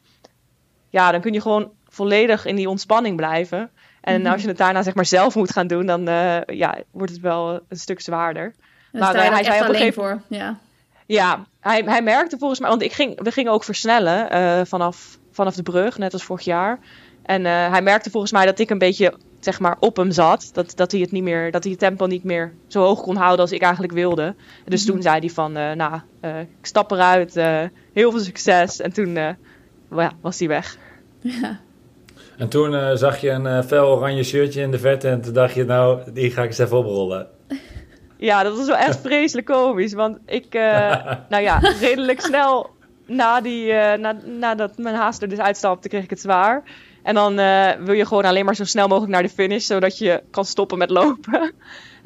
ja, dan kun je gewoon volledig in die ontspanning blijven. En mhm. als je het daarna zeg maar zelf moet gaan doen, dan uh, ja, wordt het wel een stuk zwaarder. maar hij zei op een gegeven moment. Ja, ja hij, hij merkte volgens mij, want ik ging, we gingen ook versnellen uh, vanaf, vanaf de brug, net als vorig jaar. En hij merkte volgens mij dat ik een beetje zeg maar op hem zat. Dat, dat hij het niet meer, dat hij het tempo niet meer zo hoog kon houden als ik eigenlijk wilde. Dus mhm. toen zei hij van, nou, ik stap eruit, heel veel succes. En toen ja, was hij weg. Ja. En toen uh, zag je een uh, fel oranje shirtje in de verte en toen dacht je, nou, die ga ik eens even oprollen. Ja, dat was wel echt vreselijk komisch. Want ik, uh, nou ja, redelijk snel na die, na, nadat mijn haast er dus uitstapte, kreeg ik het zwaar. En dan wil je gewoon alleen maar zo snel mogelijk naar de finish, zodat je kan stoppen met lopen.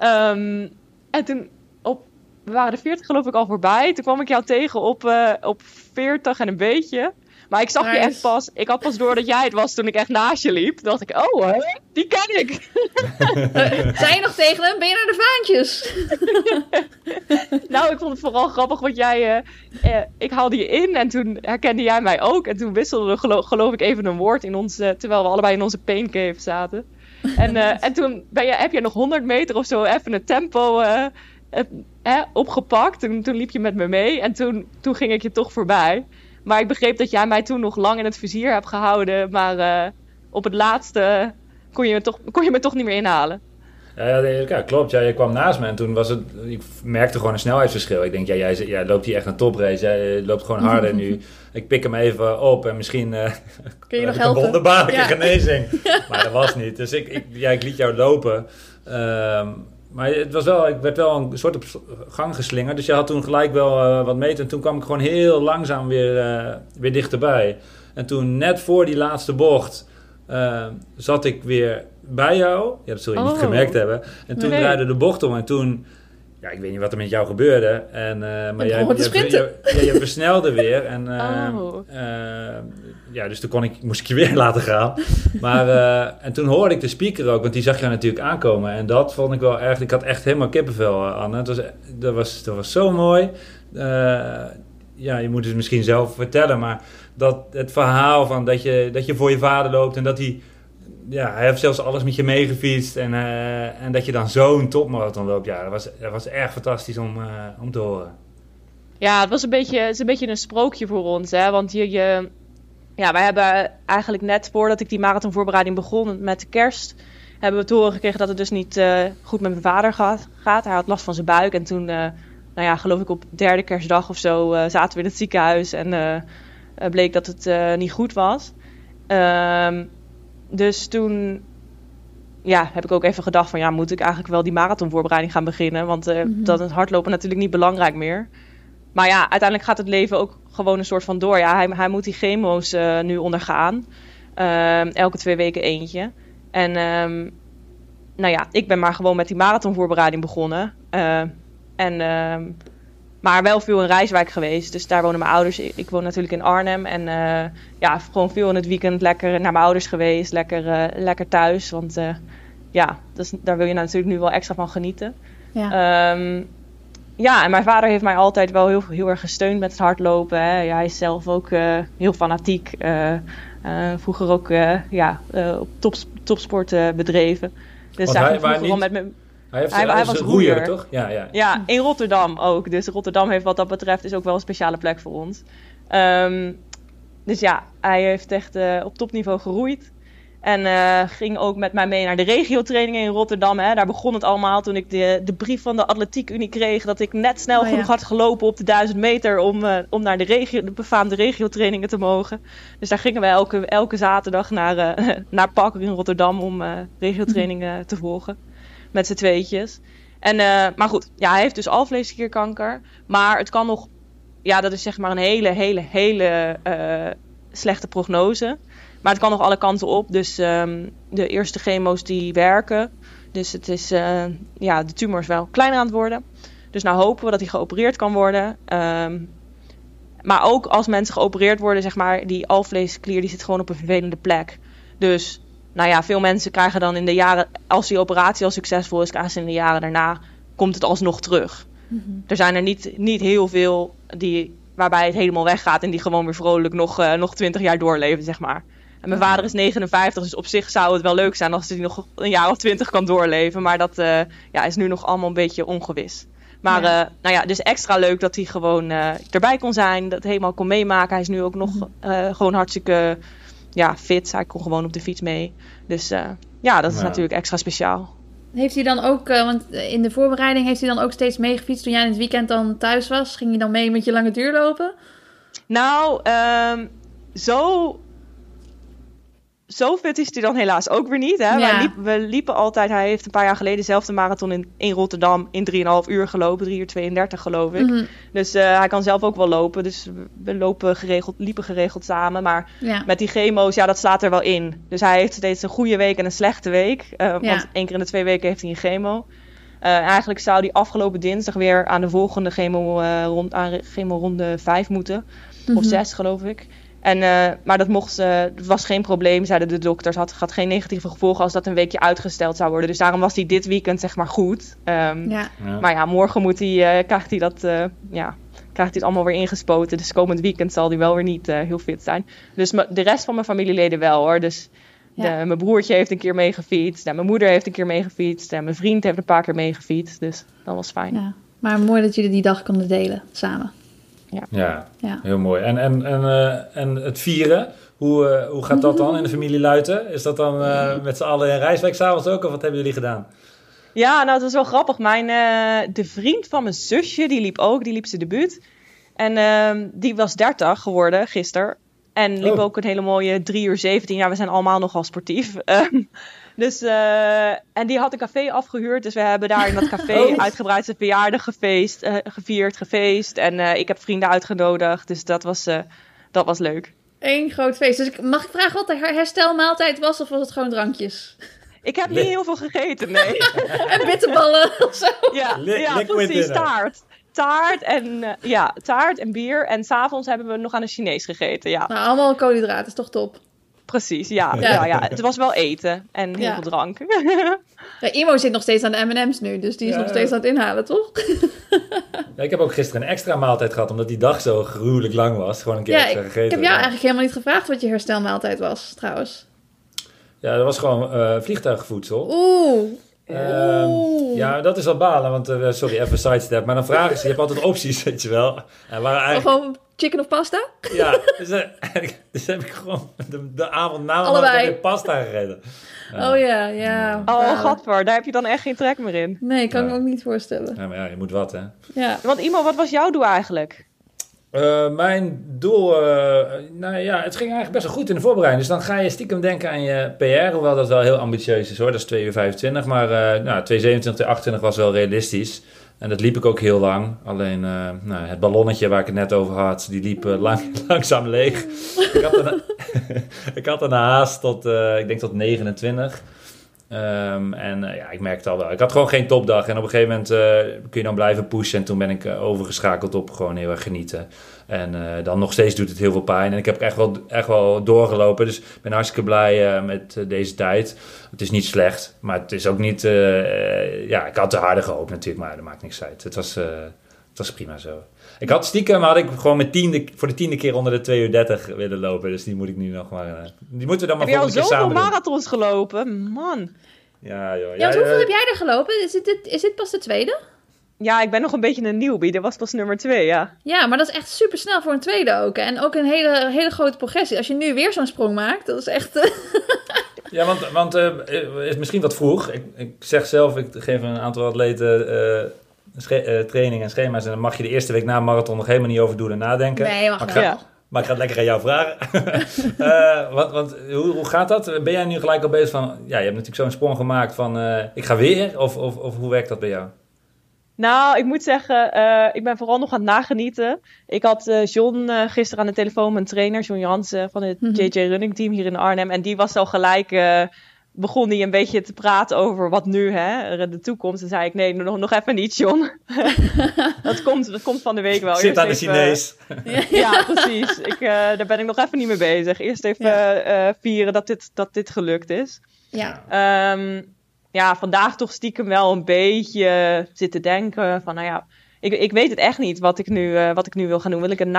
um, en toen, op, we waren de 40 geloof ik al voorbij. Toen kwam ik jou tegen op, op 40 en een beetje. Maar ik zag je echt pas. Ik had pas door dat jij het was toen ik echt naast je liep. Toen dacht ik, oh, hè, die ken ik. Zijn je nog tegen hem? Ben je naar de vaantjes? nou, ik vond het vooral grappig, want jij. Uh, ik haalde je in en toen herkende jij mij ook. En toen wisselden we, geloof, geloof ik, even een woord in ons. terwijl we allebei in onze pain cave zaten. En, uh, en toen ben je, heb je nog 100 meter of zo even een tempo. Uh, opgepakt. En toen liep je met me mee. En toen, toen ging ik je toch voorbij. Maar ik begreep dat jij mij toen nog lang in het vizier hebt gehouden. Maar uh, op het laatste kon je, me toch, kon je me toch niet meer inhalen. Ja, ja, klopt. Ja, je kwam naast me en toen was het... Ik merkte gewoon een snelheidsverschil. Ik denk, ja, jij, jij loopt hier echt een toprace. Jij loopt gewoon harder nu. Ik pik hem even op en misschien... Uh, Kun je nog helpen? Een wonderbaarlijke ja. genezing. maar dat was niet. Dus ik, ik, ja, ik liet jou lopen. Um, maar het was wel, ik werd wel een soort op gang geslingerd. Dus je had toen gelijk wel uh, wat meter. En toen kwam ik gewoon heel langzaam weer, uh, weer dichterbij. En toen net voor die laatste bocht uh, zat ik weer bij jou. Ja, dat zul je oh. niet gemerkt hebben. En toen nee. draaide de bocht om. En toen ja, ik weet niet wat er met jou gebeurde. En, maar jij, jij, jij, je versnelde weer. En, oh. Ja, dus toen kon ik, moest ik je weer laten gaan. Maar, en toen hoorde ik de speaker ook, want die zag je natuurlijk aankomen. En dat vond ik wel erg. Ik had echt helemaal kippenvel, Anne. Het was, dat, was, dat was zo mooi. ja, je moet het misschien zelf vertellen, maar dat het verhaal van dat je, dat je voor je vader loopt en dat hij ja, hij heeft zelfs alles met je meegefietst. En, en dat je dan zo'n topmarathon loopt. Ja, dat was, dat was erg fantastisch om, om te horen. Ja, het was een beetje, het is een beetje een sprookje voor ons. Hè? Want je, je, ja, wij hebben eigenlijk net voordat ik die marathonvoorbereiding begon met de kerst... hebben we te horen gekregen dat het dus niet uh, goed met mijn vader gaat, gaat. Hij had last van zijn buik. En toen, nou ja, geloof ik op derde kerstdag of zo... zaten we in het ziekenhuis en bleek dat het niet goed was. Ehm dus toen ja, heb ik ook even gedacht van ja, moet ik eigenlijk wel die marathonvoorbereiding gaan beginnen? Want mm dan is hardlopen natuurlijk niet belangrijk meer. Maar ja, uiteindelijk gaat het leven ook gewoon een soort van door. Ja, hij, hij moet die chemo's uh, nu ondergaan. Uh, elke twee weken eentje. En um, nou ja, ik ben maar gewoon met die marathonvoorbereiding begonnen. Uh, en maar wel veel in Rijswijk geweest. Dus daar wonen mijn ouders. Ik woon natuurlijk in Arnhem. En uh, ja, gewoon veel in het weekend lekker naar mijn ouders geweest. Lekker, uh, lekker thuis. Want ja, dus daar wil je natuurlijk nu wel extra van genieten. Ja. Um, ja, en mijn vader heeft mij altijd wel heel, heel erg gesteund met het hardlopen. Hè. Ja, hij is zelf ook heel fanatiek. vroeger ook ja, op top, topsport bedreven. Dus hij, niet... met me hij, heeft, hij, hij was roeier, toch? Ja, ja. ja, in Rotterdam ook. Dus Rotterdam heeft wat dat betreft is ook wel een speciale plek voor ons. Um, dus ja, hij heeft echt op topniveau geroeid. En uh, ging ook met mij mee naar de regiotrainingen in Rotterdam. Hè. Daar begon het allemaal toen ik de, de brief van de Atletiek Unie kreeg. Dat ik net snel oh, genoeg had gelopen op de 1000 meter om, uh, om naar de, regio, de befaamde regiotrainingen te mogen. Dus daar gingen we elke, elke zaterdag naar, naar Parker in Rotterdam om regiotrainingen te volgen met z'n tweetjes. En, eh, maar goed, ja, hij heeft dus alvleesklierkanker. Maar het kan nog, ja, dat is zeg maar een hele, hele, hele eh, slechte prognose. Maar het kan nog alle kanten op. Dus ehm, de eerste chemo's die werken. Dus het is, eh, ja, de tumor is wel kleiner aan het worden. Dus nou hopen we dat hij geopereerd kan worden. Ehm, maar ook als mensen geopereerd worden, zeg maar, die alvleesklier die zit gewoon op een vervelende plek. Dus, nou ja, veel mensen krijgen dan in de jaren, als die operatie al succesvol is, krijgen ze in de jaren daarna, komt het alsnog terug. Er zijn er niet, niet heel veel die, waarbij het helemaal weggaat en die gewoon weer vrolijk nog, eh, nog 20 jaar doorleven, zeg maar. En mijn vader is 59, dus op zich zou het wel leuk zijn als hij nog een jaar of 20 kan doorleven. Maar dat eh, ja, is nu nog allemaal een beetje ongewis. Maar Ja. eh, nou ja, dus extra leuk dat hij gewoon eh, erbij kon zijn. Dat helemaal kon meemaken. Hij is nu ook nog eh, gewoon hartstikke ja, fit. Hij kon gewoon op de fiets mee. Dus eh, ja, dat is Ja. natuurlijk extra speciaal. Heeft hij dan ook, want in de voorbereiding heeft hij dan ook steeds meegefietst toen jij in het weekend dan thuis was? Ging je dan mee met je lange duur lopen? Nou, ehm, zo, zo fit is hij dan helaas ook weer niet. Hè? Ja. We liepen altijd, hij heeft een paar jaar geleden zelf de marathon in, in Rotterdam in 3,5 uur gelopen. 3 uur 32 geloof ik. Mhm, Dus eh, hij kan zelf ook wel lopen. Dus we- lopen geregeld, liepen geregeld samen. Maar Ja. met die chemo's, ja, dat slaat er wel in. Dus hij heeft steeds een goede week en een slechte week. Eh, Ja. Want één keer in de twee weken heeft hij een chemo. Eh, eigenlijk zou die afgelopen dinsdag weer aan de volgende chemo, rond, aan chemo ronde 5 moeten. Of Mhm. 6 geloof ik. En, eh, maar dat mocht, eh, dat was geen probleem, zeiden de dokters. Had, had geen negatieve gevolgen als dat een weekje uitgesteld zou worden. Dus daarom was hij dit weekend zeg maar goed. Ehm, Ja. Ja. maar ja, morgen moet hij, eh, krijgt hij dat, eh, ja, krijgt hij het allemaal weer ingespoten. Dus komend weekend zal hij wel weer niet eh, heel fit zijn. Dus de rest van mijn familieleden wel hoor. Dus de- mijn broertje heeft een keer meegefietst. En mijn moeder heeft een keer meegefietst. En mijn vriend heeft een paar keer meegefietst. Dus dat was fijn. ja. Maar mooi dat jullie die dag konden delen samen. Ja, Ja. heel mooi. En, en, en, eh, en het vieren, hoe, eh, hoe gaat dat dan in de familie Luiten? Is dat dan eh, met z'n allen in Rijswijk s'avonds ook, of wat hebben jullie gedaan? Ja, nou, het was wel grappig. Mijn, eh, de vriend van mijn zusje, die liep ook. Die liep zijn debuut. En ehm, die was 30 geworden gisteren. En liep Oh. ook een hele mooie 3 uur 17. Ja, we zijn allemaal nogal sportief. Dus, eh, en die had een café afgehuurd. Dus we hebben daar in dat café Oh. uitgebreid zijn verjaardag gefeest, eh, gevierd, gefeest. En eh, ik heb vrienden uitgenodigd. Dus dat was, eh, dat was leuk. Eén groot feest. Dus ik, mag ik vragen wat de her- herstelmaaltijd was of was het gewoon drankjes? Ik heb niet heel veel gegeten, nee. En bitterballen of zo? Ja, ja precies. Taart. Taart en, ja, taart en bier. En s'avonds hebben we nog aan een Chinees gegeten. Ja, Nou, allemaal koolhydraten, is toch top? Precies. Ja, Ja. ja. Ja, Het was wel eten en heel Ja. veel drank. Ja, Imo zit nog steeds aan de M&M's nu, dus die is Ja. nog steeds aan het inhalen, toch? Ja, ik heb ook gisteren een extra maaltijd gehad, omdat die dag zo gruwelijk lang was. Gewoon een keer Ja, extra ik, gegeten. ik heb jou eigenlijk helemaal niet gevraagd wat je herstelmaaltijd was, trouwens. Ja, dat was gewoon eh, vliegtuigvoedsel. Oeh. Ehm, Oeh. ja, dat is wel balen, want eh, sorry, even sidestep. Maar dan vragen ze, je hebt altijd opties, weet je wel. En waren eigenlijk, gewoon chicken of pasta? ja, dus, eh, dus heb ik gewoon de, de avond na Allebei. weer pasta gegeten. Ja. Oh ja, ja. Oh, gadver. Daar heb je dan echt geen trek meer in. Nee, kan ik me ook niet voorstellen. Ja, maar ja, je moet wat, hè. Ja. Want Imo, wat was jouw doel eigenlijk? Eh, mijn doel, eh, nou ja, het ging eigenlijk best wel goed in de voorbereiding. Dus dan ga je stiekem denken aan je PR, hoewel dat wel heel ambitieus is hoor. Dat is 2 uur 25, maar eh nou, 227, 228 was wel realistisch. En dat liep ik ook heel lang. Alleen eh, nou, het ballonnetje waar ik het net over had, die liep eh, lang, langzaam leeg. ik, had een, haast tot, eh, ik denk tot 29. Ehm, en eh, ja, ik merkte al wel. Ik had gewoon geen topdag. En op een gegeven moment eh, kun je dan blijven pushen. En toen ben ik eh, overgeschakeld op gewoon heel erg genieten. En dan nog steeds doet het heel veel pijn. En ik heb echt wel, echt wel doorgelopen. Dus ik ben hartstikke blij met deze tijd. Het is niet slecht. Maar het is ook niet... ja, ik had te harder gehoopt natuurlijk. Maar dat maakt niks uit. Het was, het was prima zo. Ik had stiekem, had ik gewoon met tiende, voor de tiende keer onder de 2 uur 30 willen lopen. Dus die moet ik nu nog maar... eh, die moeten we dan maar Heb al volgende keer samen doen. marathons gelopen? Man. Ja, joh. Ja, Ja, hoeveel heb jij er gelopen? Is dit, is dit pas de tweede? Ja, ik ben nog een beetje een newbie. Dat was pas nummer twee, ja. Ja, maar dat is echt super snel voor een tweede ook. En ook een hele, hele grote progressie. Als je nu weer zo'n sprong maakt, dat is echt... eh, Ja, want, want eh, is misschien wat vroeg. Ik, ik zeg zelf, ik geef een aantal atleten training en schema's. En dan mag je de eerste week na een marathon nog helemaal niet over doen en nadenken. nee, mag Maar ik wel. ga- Ja. Maar ik ga het lekker aan jou vragen. Eh, want want hoe, hoe gaat dat? Ben jij nu gelijk al bezig van... Ja, je hebt natuurlijk zo'n sprong gemaakt van... eh, ik ga weer? Of, of, of hoe werkt dat bij jou? Nou, ik moet zeggen, eh, ik ben vooral nog aan het nagenieten. Ik had eh, John eh, gisteren aan de telefoon, mijn trainer, John Jansen van het Mhm. JJ Running Team hier in Arnhem. En die was al gelijk, eh, begon die een beetje te praten over wat nu, hè, de toekomst. En zei ik, nee, nog, nog even niet, John. dat, komt, dat komt van de week wel. Zit Eerst aan de even- Chinees. Ja, precies. Ik, eh, daar ben ik nog even niet mee bezig. Eerst even Ja. eh, vieren dat dit, dat dit gelukt is. Ja. Ehm, ja, vandaag toch stiekem wel een beetje zitten denken van, nou ja, ik, ik weet het echt niet wat ik nu, eh, wat ik nu wil gaan doen. Wil ik een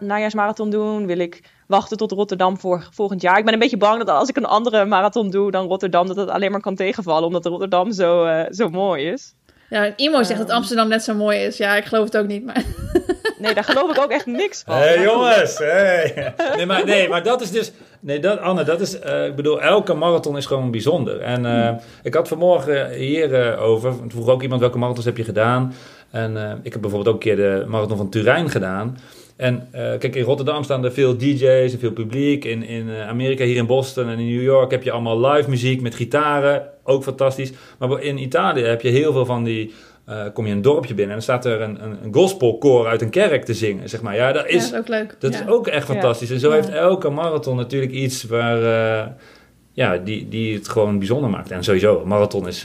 najaarsmarathon doen? Wil ik wachten tot Rotterdam voor, volgend jaar? Ik ben een beetje bang dat als ik een andere marathon doe dan Rotterdam, dat het alleen maar kan tegenvallen, omdat Rotterdam zo, eh, zo mooi is. Ja, Imo zegt dat Amsterdam net zo mooi is. Ja, ik geloof het ook niet, maar... Nee, daar geloof ik ook echt niks van. Hé hey, jongens, hey. nee, maar, nee, maar dat is dus... Nee, dat, Anne, dat is... eh, ik bedoel, elke marathon is gewoon bijzonder. En eh, ik had vanmorgen hier eh, over... Vroeg ook iemand welke marathons heb je gedaan. En eh, ik heb bijvoorbeeld ook een keer de marathon van Turijn gedaan. En eh, kijk, in Rotterdam staan er veel DJ's en veel publiek. In, in eh, Amerika, hier in Boston en in New York heb je allemaal live muziek met gitaren. Ook fantastisch. Maar in Italië heb je heel veel van die... eh, kom je een dorpje binnen en dan staat er een, een, een gospelkoor uit een kerk te zingen, zeg maar. Ja, dat Ja, is, dat is ook leuk. dat ja. is ook echt fantastisch. En zo heeft elke marathon natuurlijk iets waar, ja, die, die het gewoon bijzonder maakt. En sowieso, een marathon is,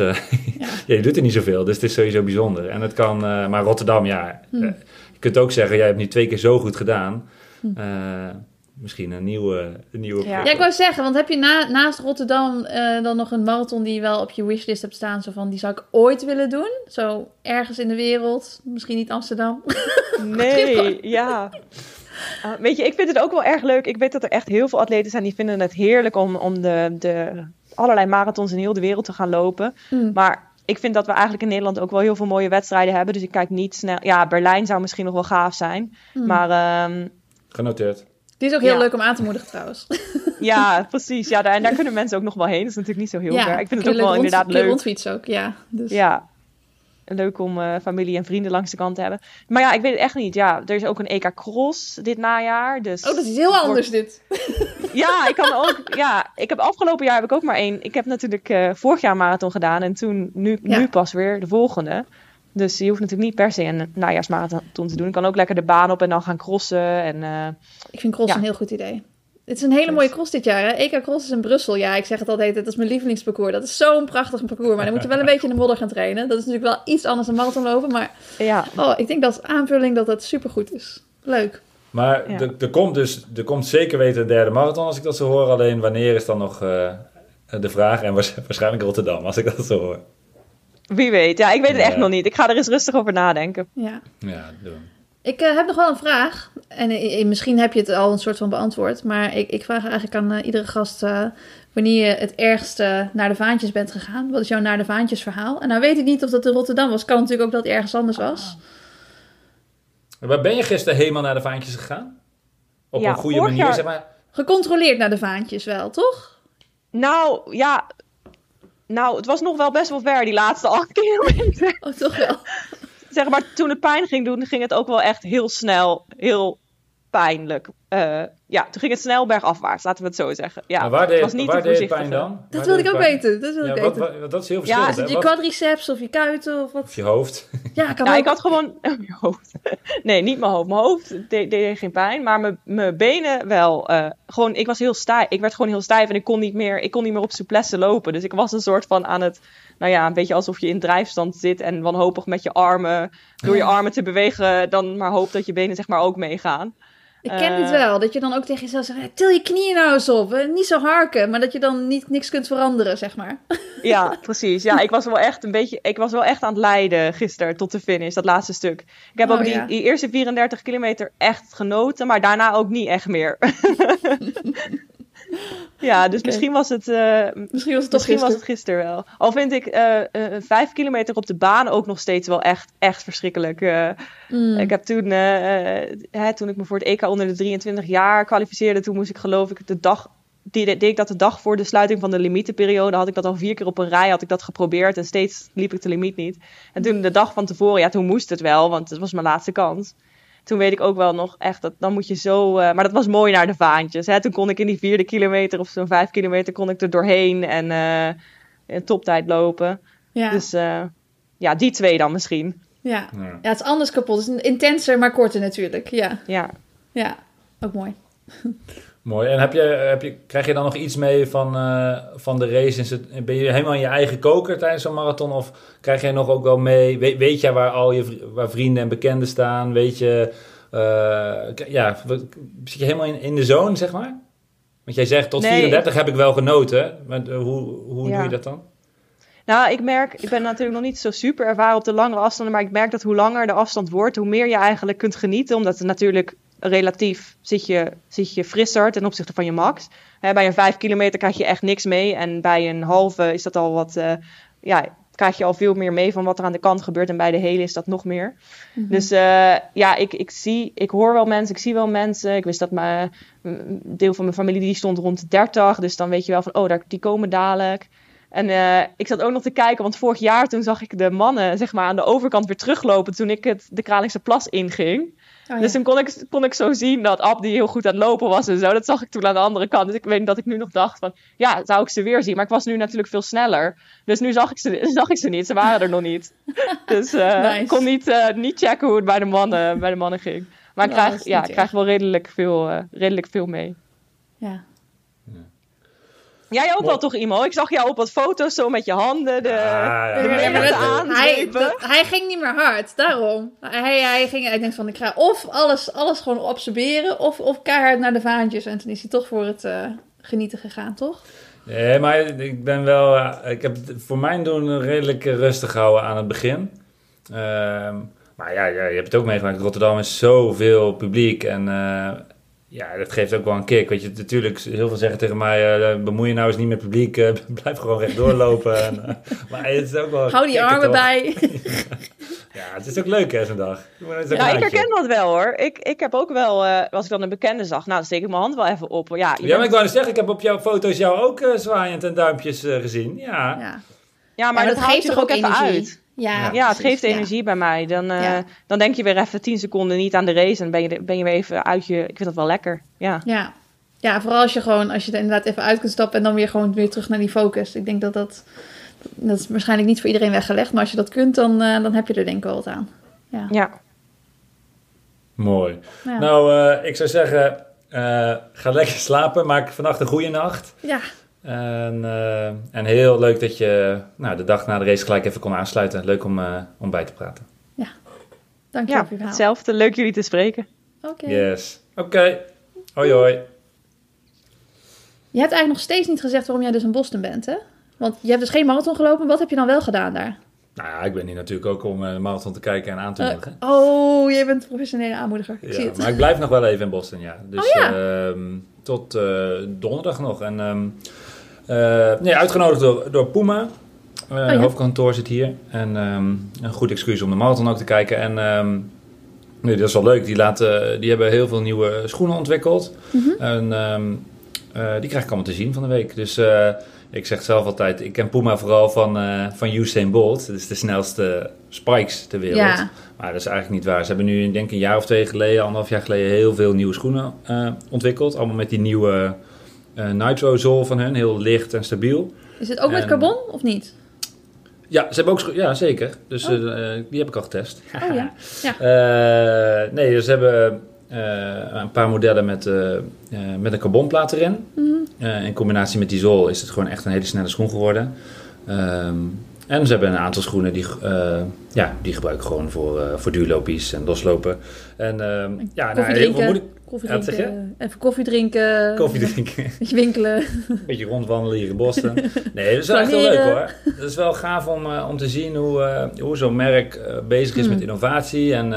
je doet er niet zoveel, dus het is sowieso bijzonder. En het kan, maar Rotterdam, ja, Hm. Je kunt ook zeggen, jij hebt nu twee keer zo goed gedaan. Hm. Eh, misschien een nieuwe, een nieuwe Ja. Ja, ik wou zeggen, want heb je na, naast Rotterdam eh, dan nog een marathon die je wel op je wishlist hebt staan? Zo van, die zou ik ooit willen doen. Zo ergens in de wereld. Misschien niet Amsterdam. Nee, ja. Uh, weet je, ik vind het ook wel erg leuk. Ik weet dat er echt heel veel atleten zijn die vinden het heerlijk om, om de, de allerlei marathons in heel de wereld te gaan lopen. Hm. Maar ik vind dat we eigenlijk in Nederland ook wel heel veel mooie wedstrijden hebben. Dus ik kijk niet snel. Ja, Berlijn zou misschien nog wel gaaf zijn. Hm. Maar ehm, Genoteerd. Die is ook heel Ja. leuk om aan te moedigen trouwens. ja, precies. Ja, daar, en daar kunnen mensen ook nog wel heen. Dat is natuurlijk niet zo heel ver. Ik vind het ook wel inderdaad leuk. rondfietsen ook, ja. Dus. Ja. Leuk om eh, familie en vrienden langs de kant te hebben. Maar ja, ik weet het echt niet. Ja, er is ook een EK Cross dit najaar. Dus Oh, dat is heel Wordt- anders dit. Ja, ik kan ook. Ja, ik heb afgelopen jaar heb ik ook maar één. Ik heb natuurlijk eh, vorig jaar marathon gedaan en toen nu, Ja. nu pas weer de volgende. Dus je hoeft natuurlijk niet per se een najaarsmarathon te doen. Je kan ook lekker de baan op en dan gaan crossen. En eh, Ik vind cross Ja. een heel goed idee. Het is een hele Dus. mooie cross dit jaar. Hè? EK Cross is in Brussel. Ja, ik zeg het altijd. Dat is mijn lievelingsparcours. Dat is zo'n prachtig parcours. Maar dan moeten we wel een beetje in de modder gaan trainen. Dat is natuurlijk wel iets anders dan marathonlopen. Maar ja, oh, ik denk dat aanvulling dat dat supergoed is. Leuk. Maar Ja. er, er komt dus, er komt zeker weten een derde marathon als ik dat zo hoor. Alleen wanneer is dan nog eh, de vraag? En waars- waarschijnlijk Rotterdam als ik dat zo hoor. wie weet. Ja, ik weet het echt Ja. nog niet. Ik ga er eens rustig over nadenken. Ja. Ja, doen. Ik eh, heb nog wel een vraag. En eh, misschien heb je het al een soort van beantwoord. Maar ik, ik vraag eigenlijk aan eh, iedere gast... eh, wanneer je het ergste naar de vaantjes bent gegaan. Wat is jouw naar de vaantjes verhaal? En nou weet ik niet of dat in Rotterdam was. Kan natuurlijk ook dat het ergens anders was. Waar ben je gisteren helemaal naar de vaantjes gegaan? Op Ja, een goede manier, jaar- zeg maar. Gecontroleerd naar de vaantjes wel, toch? Nou, ja. Nou, het was nog wel best wel ver, die laatste acht kilometer. Oh, toch wel. Zeg maar, toen het pijn ging doen, ging het ook wel echt heel snel, heel pijnlijk. Eh, ja, toen ging het snel bergafwaarts, laten we het zo zeggen. Ja, maar waar het deed, was niet waar deed het pijn dan? Dat Waar wil deed ik ook het pijn? weten. Dat wil Ja, ik wat, weten. wat- dat is heel Ja, verschillend. Is het hè? je quadriceps of je kuiten of Of wat? je hoofd. Ja, kan Nou, ook. ik had gewoon mijn hoofd. Nee, niet mijn hoofd. Mijn hoofd deed, deed geen pijn, maar mijn, mijn benen wel. eh, gewoon, ik was heel stijf. Ik werd gewoon heel stijf en ik kon niet meer, ik kon niet meer op souplesse lopen. Dus ik was een soort van aan het, nou ja, een beetje alsof je in drijfstand zit en wanhopig met je armen, door je armen te bewegen, dan maar hoop dat je benen zeg maar ook meegaan. Ik ken Eh, dit wel. Dat je dan ook tegen jezelf zegt, "Ja, til je knieën nou eens op. hè. Niet zo harken. Maar dat je dan niet, niks kunt veranderen, zeg maar. Ja, precies. Ja, ik was wel echt een beetje, ik was wel echt aan het lijden gisteren tot de finish, dat laatste stuk. Ik heb Oh, ook die, ja. die eerste 34 kilometer echt genoten, maar daarna ook niet echt meer. ja, dus misschien was het, eh, Misschien was het toch misschien was het gisteren wel. Al vind ik eh, eh, vijf kilometer op de baan ook nog steeds wel echt, echt verschrikkelijk. Mm. Ik heb toen, hè, toen ik me voor het EK onder de 23 jaar kwalificeerde, toen moest ik geloof ik de dag, die, deed ik dat de dag voor de sluiting van de limietenperiode, had ik dat al vier keer op een rij, had ik dat geprobeerd en steeds liep ik de limiet niet. En toen de dag van tevoren, ja toen moest het wel, want het was mijn laatste kans. Toen weet ik ook wel nog echt, dat, dan moet je zo, eh, maar dat was mooi naar de vaantjes. Hè? Toen kon ik in die vierde kilometer of zo'n vijf kilometer, kon ik er doorheen en eh, een toptijd lopen. Ja. Dus eh, ja, die twee dan misschien. Ja. Ja. ja, het is anders kapot. Het is intenser, maar korter natuurlijk. Ja, Ja. ja. ook mooi. Mooi. En heb je, heb je, krijg je dan nog iets mee van, eh, van de race? Ben je helemaal in je eigen koker tijdens zo'n marathon? Of krijg je nog ook wel mee? Weet, weet je waar al je waar vrienden en bekenden staan? Weet je, eh, ja, zit je helemaal in, in de zone, zeg maar? Want jij zegt tot Nee, 34 heb ik wel genoten. Maar eh, hoe, hoe Ja. doe je dat dan? Nou, ik merk, ik ben natuurlijk nog niet zo super ervaren op de langere afstanden, maar ik merk dat hoe langer de afstand wordt, hoe meer je eigenlijk kunt genieten, omdat het natuurlijk relatief zit je, zit je frisser ten opzichte van je max. Hè, bij een 5 kilometer krijg je echt niks mee en bij een halve is dat al wat, eh, ja, krijg je al veel meer mee van wat er aan de kant gebeurt en bij de hele is dat nog meer. Dus eh, ja, ik, ik zie, ik hoor wel mensen, ik zie wel mensen. Ik wist dat mijn een deel van mijn familie die stond rond de 30, dus dan weet je wel van, oh, daar, die komen dadelijk. En eh, ik zat ook nog te kijken, want vorig jaar toen zag ik de mannen zeg maar, aan de overkant weer teruglopen toen ik het, de Kralingse Plas inging. Oh, ja. Dus toen kon ik, kon ik zo zien dat Ab die heel goed aan het lopen was en zo. Dat zag ik toen aan de andere kant. Dus ik weet dat ik nu nog dacht van, ja, zou ik ze weer zien? Maar ik was nu natuurlijk veel sneller. Dus nu zag ik ze, zag ik ze niet. Ze waren er nog niet. Dus eh, Nice. ik kon niet, eh, niet checken hoe het bij de mannen, bij de mannen ging. Maar ik dat krijg, ja, ik krijg wel redelijk veel, eh, redelijk veel mee. ja. Jij ook wel toch, Imo? Ik zag jou op wat foto's zo met je handen. De... Ja. de Ja, aan. hij, hij ging niet meer hard, daarom. Hij, hij, ging, hij denkt van, ik ga of alles, alles gewoon absorberen, of, of keihard naar de vaantjes. En toen is hij toch voor het eh, genieten gegaan, toch? Nee, maar ik ben wel. eh, ik heb het voor mijn doen redelijk rustig gehouden aan het begin. Ehm, maar ja, ja, je hebt het ook meegemaakt. Rotterdam is zoveel publiek. En eh, ja, dat geeft ook wel een kick. Weet je, natuurlijk, heel veel zeggen tegen mij: eh, bemoei je nou eens niet met publiek. eh, blijf gewoon rechtdoor lopen. en, eh, maar het is ook wel. Hou die kicken, armen toch? bij. Ja, het is ook leuk, hè, zo'n dag. Ja, ik herken dat wel hoor. Ik, ik heb ook wel, eh, als ik dan een bekende zag, nou dan steek ik mijn hand wel even op. Ja, Ja, maar bent- ik wou net zeggen, ik heb op jouw foto's jou ook zwaaiend en duimpjes eh, gezien. Ja. Ja. ja maar Ja, dat, haalt je er ook even uit. Ja, Ja, het geeft ja. energie bij mij. Dan, eh, Ja. dan denk je weer even 10 seconden niet aan de race en ben je, ben je weer even uit je... Ik vind dat wel lekker. Ja, Ja. ja, vooral als je gewoon, als je er inderdaad even uit kunt stappen en dan weer gewoon weer terug naar die focus. Ik denk dat dat, dat is waarschijnlijk niet voor iedereen weggelegd, maar als je dat kunt, dan, eh, dan heb je er denk ik wel wat aan. Ja. ja. Mooi. Ja. Nou, eh, ik zou zeggen, eh, ga lekker slapen. Maak vannacht een goede nacht. ja. En, eh, en heel leuk dat je nou, de dag na de race gelijk even kon aansluiten. Leuk om, eh, om bij te praten. Dank je ja wel voor je verhaal. hetzelfde. Leuk jullie te spreken. Oké. Yes. Oké. Hoi hoi. Je hebt eigenlijk nog steeds niet gezegd waarom jij dus in Boston bent, hè? Want je hebt dus geen marathon gelopen. Wat heb je dan wel gedaan daar? Nou ja, ik ben hier natuurlijk ook om eh, de marathon te kijken en aan te moedigen. oh, jij bent professionele aanmoediger. Ik zie Ja, het. maar ik blijf nog wel even in Boston, ja. Dus Oh, ja. ehm, tot eh, donderdag nog. En ehm, eh, nee, uitgenodigd door, door Puma. Eh, Oh, ja. Hoofdkantoor zit hier. En ehm, een goed excuus om de marathon ook te kijken. En ehm, nee, dat is wel leuk. Die, laten, die hebben heel veel nieuwe schoenen ontwikkeld. Mhm. En ehm, eh, die krijg ik allemaal te zien van de week. Dus eh, ik zeg zelf altijd, ik ken Puma vooral van, eh, van Usain Bolt. Dat is de snelste spikes ter wereld. Ja. Maar dat is eigenlijk niet waar. Ze hebben nu, ik denk een jaar of twee geleden, anderhalf jaar geleden, heel veel nieuwe schoenen eh, ontwikkeld. Allemaal met die nieuwe eh Nitro Zool van hun. Heel licht en stabiel. Is het ook met carbon of niet? Ja, ze hebben ook ja zeker. Dus Oh. eh, eh, die heb ik al getest. Oh ja. Ja. Nee, dus ze hebben een paar modellen met, met een carbonplaat erin. Mhm. In combinatie met die zool is het gewoon echt een hele snelle schoen geworden. Ehm, en ze hebben een aantal schoenen die, ja, die gebruik ik gewoon voor, voor duurlopies en loslopen. En ehm, ja, nou, heel veel moet ik Koffie. Even koffie drinken. koffie drinken. Een beetje winkelen. Een beetje rondwandelen hier in Boston. Nee, dat is wel echt wel leuk hoor. Het is wel gaaf om, eh, om te zien hoe, eh, hoe zo'n merk eh, bezig is met innovatie. En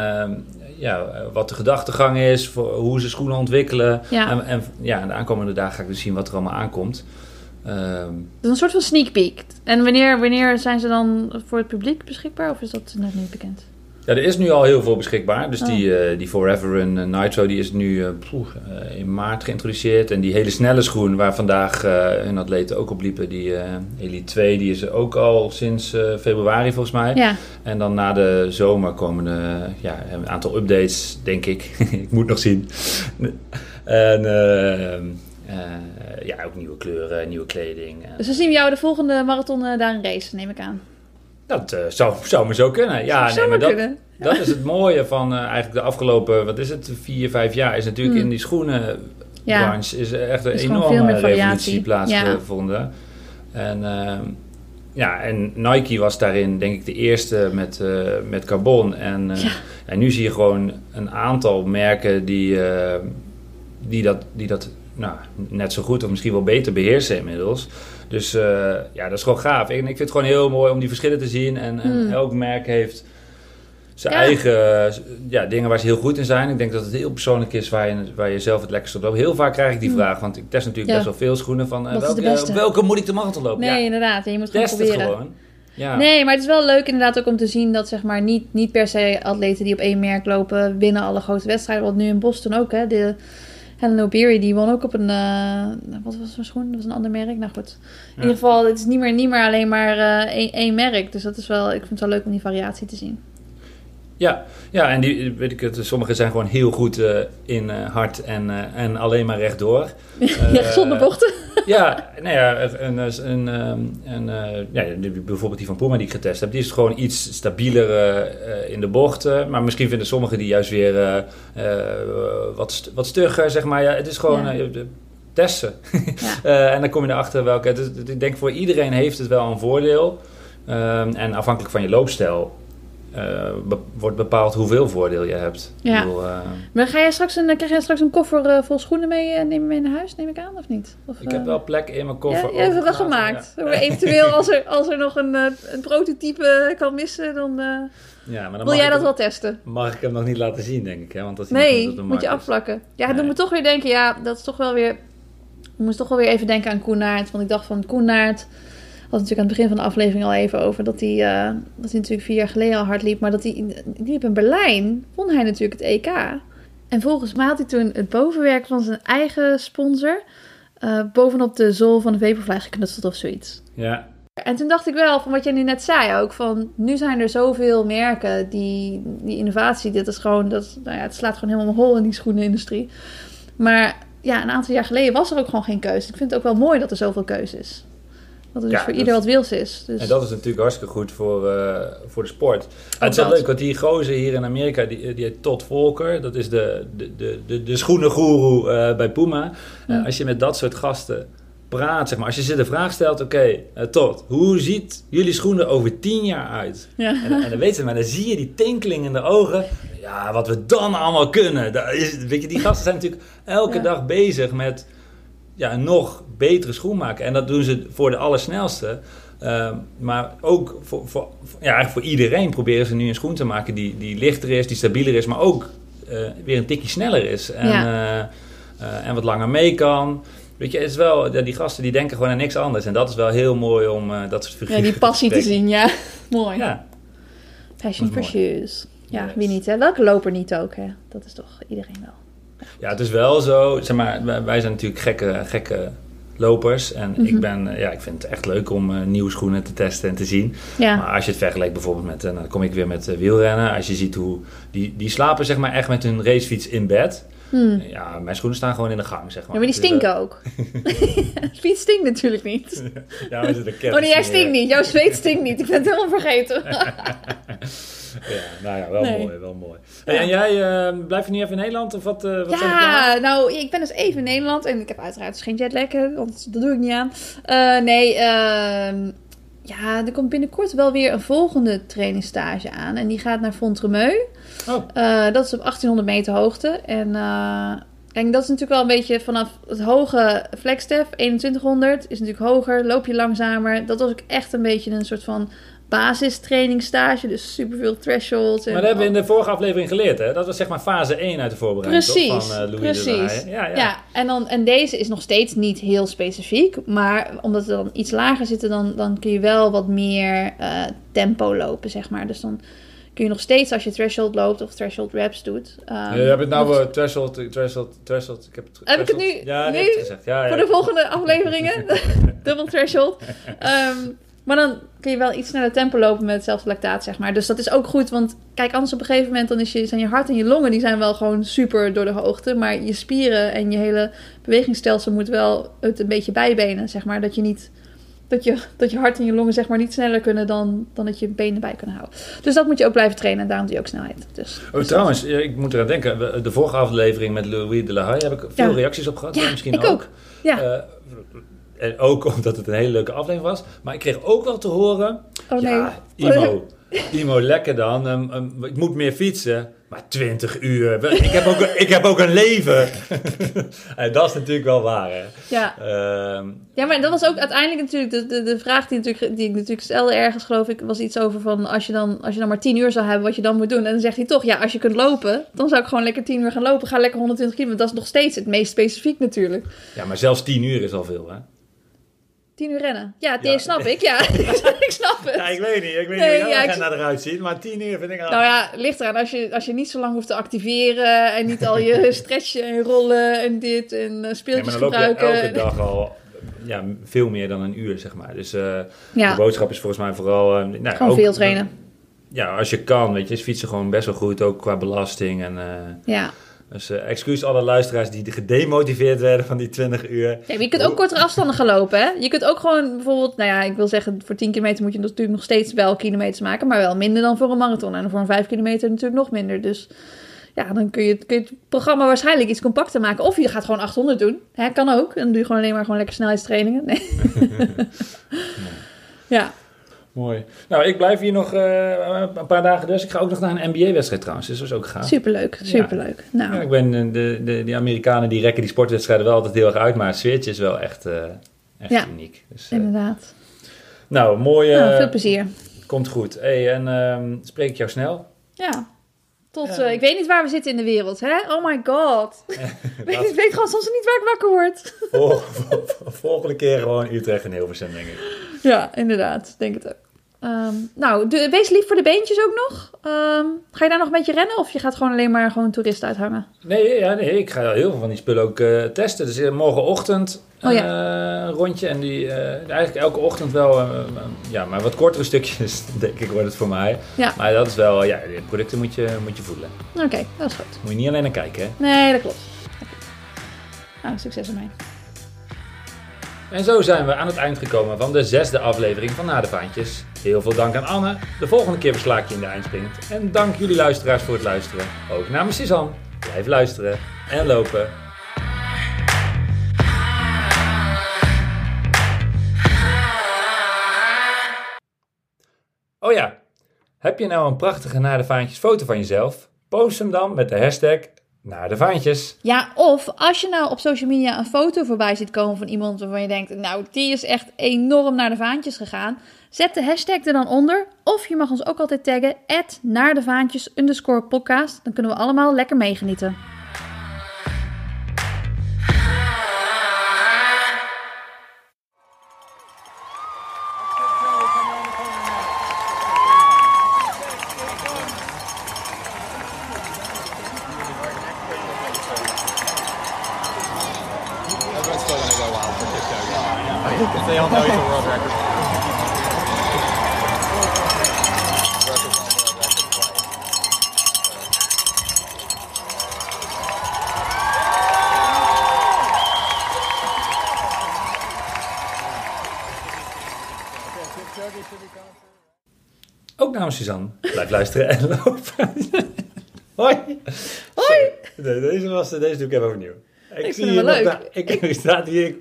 ja, wat de gedachtegang is, voor hoe ze schoenen ontwikkelen. Ja. En, en ja, de aankomende dagen ga ik dus zien wat er allemaal aankomt. Is een soort van sneak peek. En wanneer, wanneer zijn ze dan voor het publiek beschikbaar? Of is dat nog niet bekend? Ja, er is nu al heel veel beschikbaar. Dus Oh. die, eh, die Forever Run eh, Nitro die is nu eh, in maart geïntroduceerd. En die hele snelle schoen waar vandaag hun atleten ook op liepen, die Elite 2, die is er ook al sinds februari volgens mij. Ja. En dan na de zomer komen er ja, een aantal updates, denk ik. ik moet nog zien. en ja, ook nieuwe kleuren, nieuwe kleding. Dus dan zien we jou de volgende marathon daar een race, neem ik aan. Dat eh, zou, zou maar zo kunnen. Ja, Zou nee, maar dat, kunnen. dat is het mooie van eh, eigenlijk de afgelopen, wat is het, vier, vijf jaar, is natuurlijk Hmm. in die schoenen Ja. branche is echt een is enorme revolutie plaatsgevonden. En, ehm, ja, en Nike was daarin denk ik de eerste met, eh, met carbon. En, Ja. en nu zie je gewoon een aantal merken die, die dat, die dat nou, net zo goed of misschien wel beter beheersen inmiddels. Dus eh, ja, dat is gewoon gaaf. En ik vind het gewoon heel mooi om die verschillen te zien. En, en Hmm. elk merk heeft zijn Ja. eigen ja, dingen waar ze heel goed in zijn. Ik denk dat het heel persoonlijk is waar je, waar je zelf het lekkerst op loopt. Heel vaak krijg ik die Hmm. vraag, want ik test natuurlijk Ja. best wel veel schoenen. Van, eh, Wat welke, op welke moet ik de marathon lopen? Nee, ja, inderdaad. En je moet gewoon test het proberen. gewoon. Ja. Nee, maar het is wel leuk inderdaad ook om te zien dat zeg maar niet, niet per se atleten die op één merk lopen winnen alle grote wedstrijden. Want nu in Boston ook, hè. De Helen O'Beary die won ook op een, eh, wat was zo'n schoen? Dat was een ander merk. Nou goed. In Ja. ieder geval, het is niet meer, niet meer alleen maar eh, één, één merk. Dus dat is wel, ik vind het wel leuk om die variatie te zien. Ja, ja, en die, weet ik het, sommige zijn gewoon heel goed eh, in eh, hard en, eh, en alleen maar rechtdoor. ja, zonder bochten. Ja, nou ja, een, een, ja, bijvoorbeeld die van Puma die ik getest heb, die is gewoon iets stabieler in de bocht. eh, maar misschien vinden sommigen die juist weer wat, st- wat stugger, zeg maar. Ja, het is gewoon Ja. testen. Ja. En dan kom je erachter welke... ik denk voor iedereen heeft het wel een voordeel. Ehm, en afhankelijk van je loopstijl eh, be- wordt bepaald hoeveel voordeel je hebt. Ja. Ik bedoel, eh, Maar ga jij straks een, krijg jij straks een koffer eh, vol schoenen mee, neem mee naar huis, neem ik aan, of niet? Of, ik heb wel plek in mijn Ja, koffer. je hebt het wel gemaakt. ja. Eventueel, als er, als er nog een, een prototype kan missen, dan Ja, maar dan wil jij dat hem- wel testen. Mag ik hem nog niet laten zien, denk ik. Hè? Want als Nee, niet op de moet je afvlakken. Ja, Nee. dan moet toch weer denken, ja, dat is toch wel weer... Ik moest toch wel weer even denken aan Koenaert. Want ik dacht van Koenaert... natuurlijk aan het begin van de aflevering al even over... dat hij, eh, dat hij natuurlijk vier jaar geleden al hard liep. Maar dat hij, liep in Berlijn, won hij natuurlijk het EK. En volgens mij had hij toen het bovenwerk van zijn eigen sponsor... eh, bovenop de zool van de Vaporfly geknutseld of zoiets. Ja, En toen dacht ik wel, van wat jij nu net zei ook, van nu zijn er zoveel merken die, die innovatie, dit is gewoon, dat, nou ja, het slaat gewoon helemaal hol in die schoenenindustrie. Maar ja, een aantal jaar geleden was er ook gewoon geen keuze. Ik vind het ook wel mooi dat er zoveel keuze is. Dat er dus Ja, voor ieder wat wils is. Dus, en dat is natuurlijk hartstikke goed voor, eh, voor de sport. het is wel leuk, want die gozer hier in Amerika, die, die heet Todd Volker. Dat is de, de, de, de, de schoenengoeroe eh, bij Puma. Eh, Ja. als je met dat soort gasten praat, zeg maar. Als je ze de vraag stelt, oké, eh, Todd, hoe ziet jullie schoenen over tien jaar uit? ja. En, en dan weten ze, maar dan zie je die tinkeling in de ogen. Ja, wat we dan allemaal kunnen. Dat is, weet je, die gasten zijn natuurlijk elke dag bezig met ja, een nog betere schoen maken. En dat doen ze voor de allersnelste. Ehm, maar ook voor, voor, ja, eigenlijk voor iedereen proberen ze nu een schoen te maken die, die lichter is, die stabieler is, maar ook eh, weer een tikje sneller is. En, eh, eh, en wat langer mee kan. Weet je, het is wel, ja, die gasten die denken gewoon aan niks anders. En dat is wel heel mooi om dat soort ja, figuren die passie te zien, ja. mooi. Ja, Passion for shoes. Ja, Yes. wie niet hè? Welke loper niet ook hè? Dat is toch iedereen wel. Ja, het is wel zo. Zeg maar, wij, zijn natuurlijk gekke, gekke lopers. En Mhm. ik, ben, eh, ja, ik vind het echt leuk om eh, nieuwe schoenen te testen en te zien. Ja, Maar als je het vergelijkt bijvoorbeeld met, eh, dan kom ik weer met wielrennen. Als je ziet hoe, die, die slapen zeg maar echt met hun racefiets in bed. Hm. Ja, mijn schoenen staan gewoon in de gang, zeg maar. Ja, maar die Dus, stinken ook. Fiets stinkt natuurlijk niet. eh, ja, maar zit een Oh ketting nee, jij in, stinkt eh. niet. Jouw zweet stinkt niet. Ik ben het helemaal vergeten. Ja, nou ja, wel Nee. mooi, wel mooi. Hey, en jij, eh, blijf je nu even in Nederland? Of wat, eh, wat? Ja, nou, ik ben dus even in Nederland. En ik heb uiteraard dus geen jetlag, hè, want dat doe ik niet aan. Eh, nee, ehm, ja, er komt binnenkort wel weer een volgende trainingsstage aan. En die gaat naar Fontremeu. Oh, Eh, dat is op 1800 meter hoogte. En, eh, en dat is natuurlijk wel een beetje vanaf het hoge flagstep, 2100, is natuurlijk hoger, loop je langzamer. Dat was ook echt een beetje een soort van basistrainingsstage, dus superveel thresholds. En maar dat hebben we in de vorige aflevering geleerd, hè? Dat was zeg maar fase 1 uit de voorbereiding, toch? Precies, Van Louis precies. Ja, ja. Ja, en, dan, en deze is nog steeds niet heel specifiek. Maar omdat we dan iets lager zitten, dan, dan kun je wel wat meer eh, tempo lopen, zeg maar. Dus dan kun je nog steeds, als je threshold loopt of threshold reps doet... ehm, je hebt het nou nog- threshold, threshold, threshold. Ik heb het, Heb ik het nu- Ja, nu? Ja, ja. voor de volgende afleveringen. Dubbel threshold. Ehm, maar dan kun je wel iets sneller tempo lopen met hetzelfde lactaat, zeg maar. Dus dat is ook goed, want kijk, anders op een gegeven moment... dan is je, zijn je hart en je longen, die zijn wel gewoon super door de hoogte. Maar je spieren en je hele bewegingsstelsel moet wel het een beetje bijbenen, zeg maar. Dat je niet dat je, dat je hart en je longen zeg maar niet sneller kunnen dan, dan dat je benen bij kunnen houden. Dus dat moet je ook blijven trainen en daarom doe je ook snelheid. Dus, Oh, trouwens, ik moet eraan denken. De vorige aflevering met Louis de la Haye heb ik veel Ja. reacties op gehad. Ja, misschien ik ook. Ja, Eh, en ook omdat het een hele leuke aflevering was. Maar ik kreeg ook wel te horen... oh nee. Ja, Imo, Imo, lekker dan. Ehm, ehm, ik moet meer fietsen. Maar 20 uur. Ik heb ook, een- ik heb ook een leven. en dat is natuurlijk wel waar, hè. Ja. Ehm, ja, maar dat was ook uiteindelijk natuurlijk de, de, de vraag die, natuurlijk, die ik natuurlijk stelde ergens, geloof ik, was iets over van als je, dan, als je dan maar 10 uur zou hebben, wat je dan moet doen. En dan zegt hij toch, ja, als je kunt lopen, dan zou ik gewoon lekker 10 uur gaan lopen. Ga lekker 120 kilometer. Dat is nog steeds het meest specifiek natuurlijk. ja, maar zelfs 10 uur is al veel, hè. 10 uur rennen. Ja, die Ja. snap ik. Ja, ik snap het. Ja, ik weet niet. Ik weet Nee, niet hoe jouw ja, ik- agenda eruit ziet. Maar 10 uur vind ik al... Nou ja, ligt eraan. Als je, als je niet zo lang hoeft te activeren en niet al je stretchen en rollen en dit en eh, Nee, speeltjes maar dan loop je gebruiken. elke dag al ja, veel meer dan een uur, zeg maar. Dus eh, Ja, de boodschap is volgens mij vooral... eh, nou, gewoon ook- veel trainen. Ja, als je kan, weet je, is fietsen gewoon best wel goed, ook qua belasting. En, Ja. Dus eh, excuus alle luisteraars die gedemotiveerd werden van die 20 uur. ja je kunt ook kortere afstanden gaan lopen, hè? Je kunt ook gewoon bijvoorbeeld, nou ja, ik wil zeggen, voor 10 kilometer moet je natuurlijk nog steeds wel kilometers maken, maar wel minder dan voor een marathon. En voor een 5 kilometer natuurlijk nog minder. Dus ja, dan kun je, kun je het programma waarschijnlijk iets compacter maken. Of je gaat gewoon 800 doen. Hè, kan ook. En dan doe je gewoon alleen maar gewoon lekker snelheidstrainingen. Nee. ja. Mooi. Nou, ik blijf hier nog eh, een paar dagen dus. Ik ga ook nog naar een NBA-wedstrijd trouwens, dus dat is ook gaaf. Superleuk, superleuk. Nou, Ja, ik ben eh, de, de, die Amerikanen die rekken die sportwedstrijden wel altijd heel erg uit, maar het sfeertje is wel echt, eh, echt Ja. uniek. Dus, inderdaad. nou, mooi. nou, veel plezier. komt goed. Hey, en ehm, spreek ik jou snel? Ja. Tot, eh, ik weet niet waar we zitten in de wereld, hè? Oh my god. ik weet, weet gewoon soms niet waar ik wakker word. Vol- volgende keer gewoon Utrecht en Hilversum, denk ik. Ja, inderdaad. Denk het ook. Ehm, nou, de, wees lief voor de beentjes ook nog. Ehm, ga je daar nog een beetje rennen of je gaat gewoon alleen maar gewoon toeristen uithangen? Nee, ja, nee, ik ga heel veel van die spullen ook eh, testen. Dus eh, morgenochtend Oh eh, een rondje. En die, eigenlijk elke ochtend wel, ja, maar wat kortere stukjes, denk ik, wordt het voor mij. Ja. Maar dat is wel, ja, de producten moet je, moet je voelen. Oké, dat is goed. Moet je niet alleen naar kijken, hè. Nee, dat klopt. Nou, succes ermee. En zo zijn we aan het eind gekomen van de zesde aflevering van Na de Vaantjes. Heel veel dank aan Anne. De volgende keer versla ik je in de eindsprint. En dank jullie luisteraars voor het luisteren. Ook namens Suzanne. Blijf luisteren en lopen. Oh ja, heb je nou een prachtige Na de Vaantjes foto van jezelf? Post hem dan met de hashtag Naar de Vaantjes. Ja, of als je nou op social media een foto voorbij ziet komen van iemand waarvan je denkt, nou, die is echt enorm naar de vaantjes gegaan. Zet de hashtag er dan onder. Of je mag ons ook altijd taggen, naar de vaantjes podcast. Dan kunnen we allemaal lekker meegenieten. Luisteren en lopen. Hoi. Hoi. Nee, deze, was, deze doe ik even overnieuw. Ik, vind zie hem hier wel nog leuk. da- Ik, ik staat hier.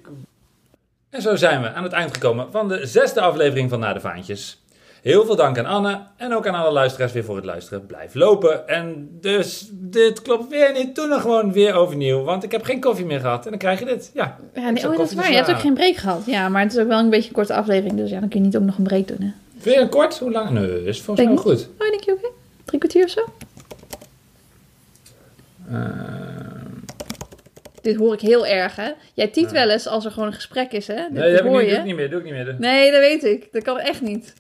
En zo zijn we aan het eind gekomen van de zesde aflevering van Na de Vaantjes. Heel veel dank aan Anne en ook aan alle luisteraars weer voor het luisteren. Blijf lopen. En dus, dit klopt weer niet. Doe nog gewoon weer overnieuw. Want ik heb geen koffie meer gehad. En dan krijg je dit. Ja. Ja, nee, oh, dat is waar. is Je hebt ook geen break gehad. Ja, maar het is ook wel een beetje een korte aflevering. Dus ja, dan kun je niet ook nog een break doen. Hè? Vind je een kort? Hoe lang? Nee, is volgens mij goed. Oh, denk je oké? Drie kwartier of zo? Eh, Dit hoor ik heel erg, hè? Jij tiet wel eens als er gewoon een gesprek is, hè? Dit nee, dat heb ik hoor niet, je. doe ik niet meer. Doe ik niet meer. Nee, dat weet ik. Dat kan echt niet.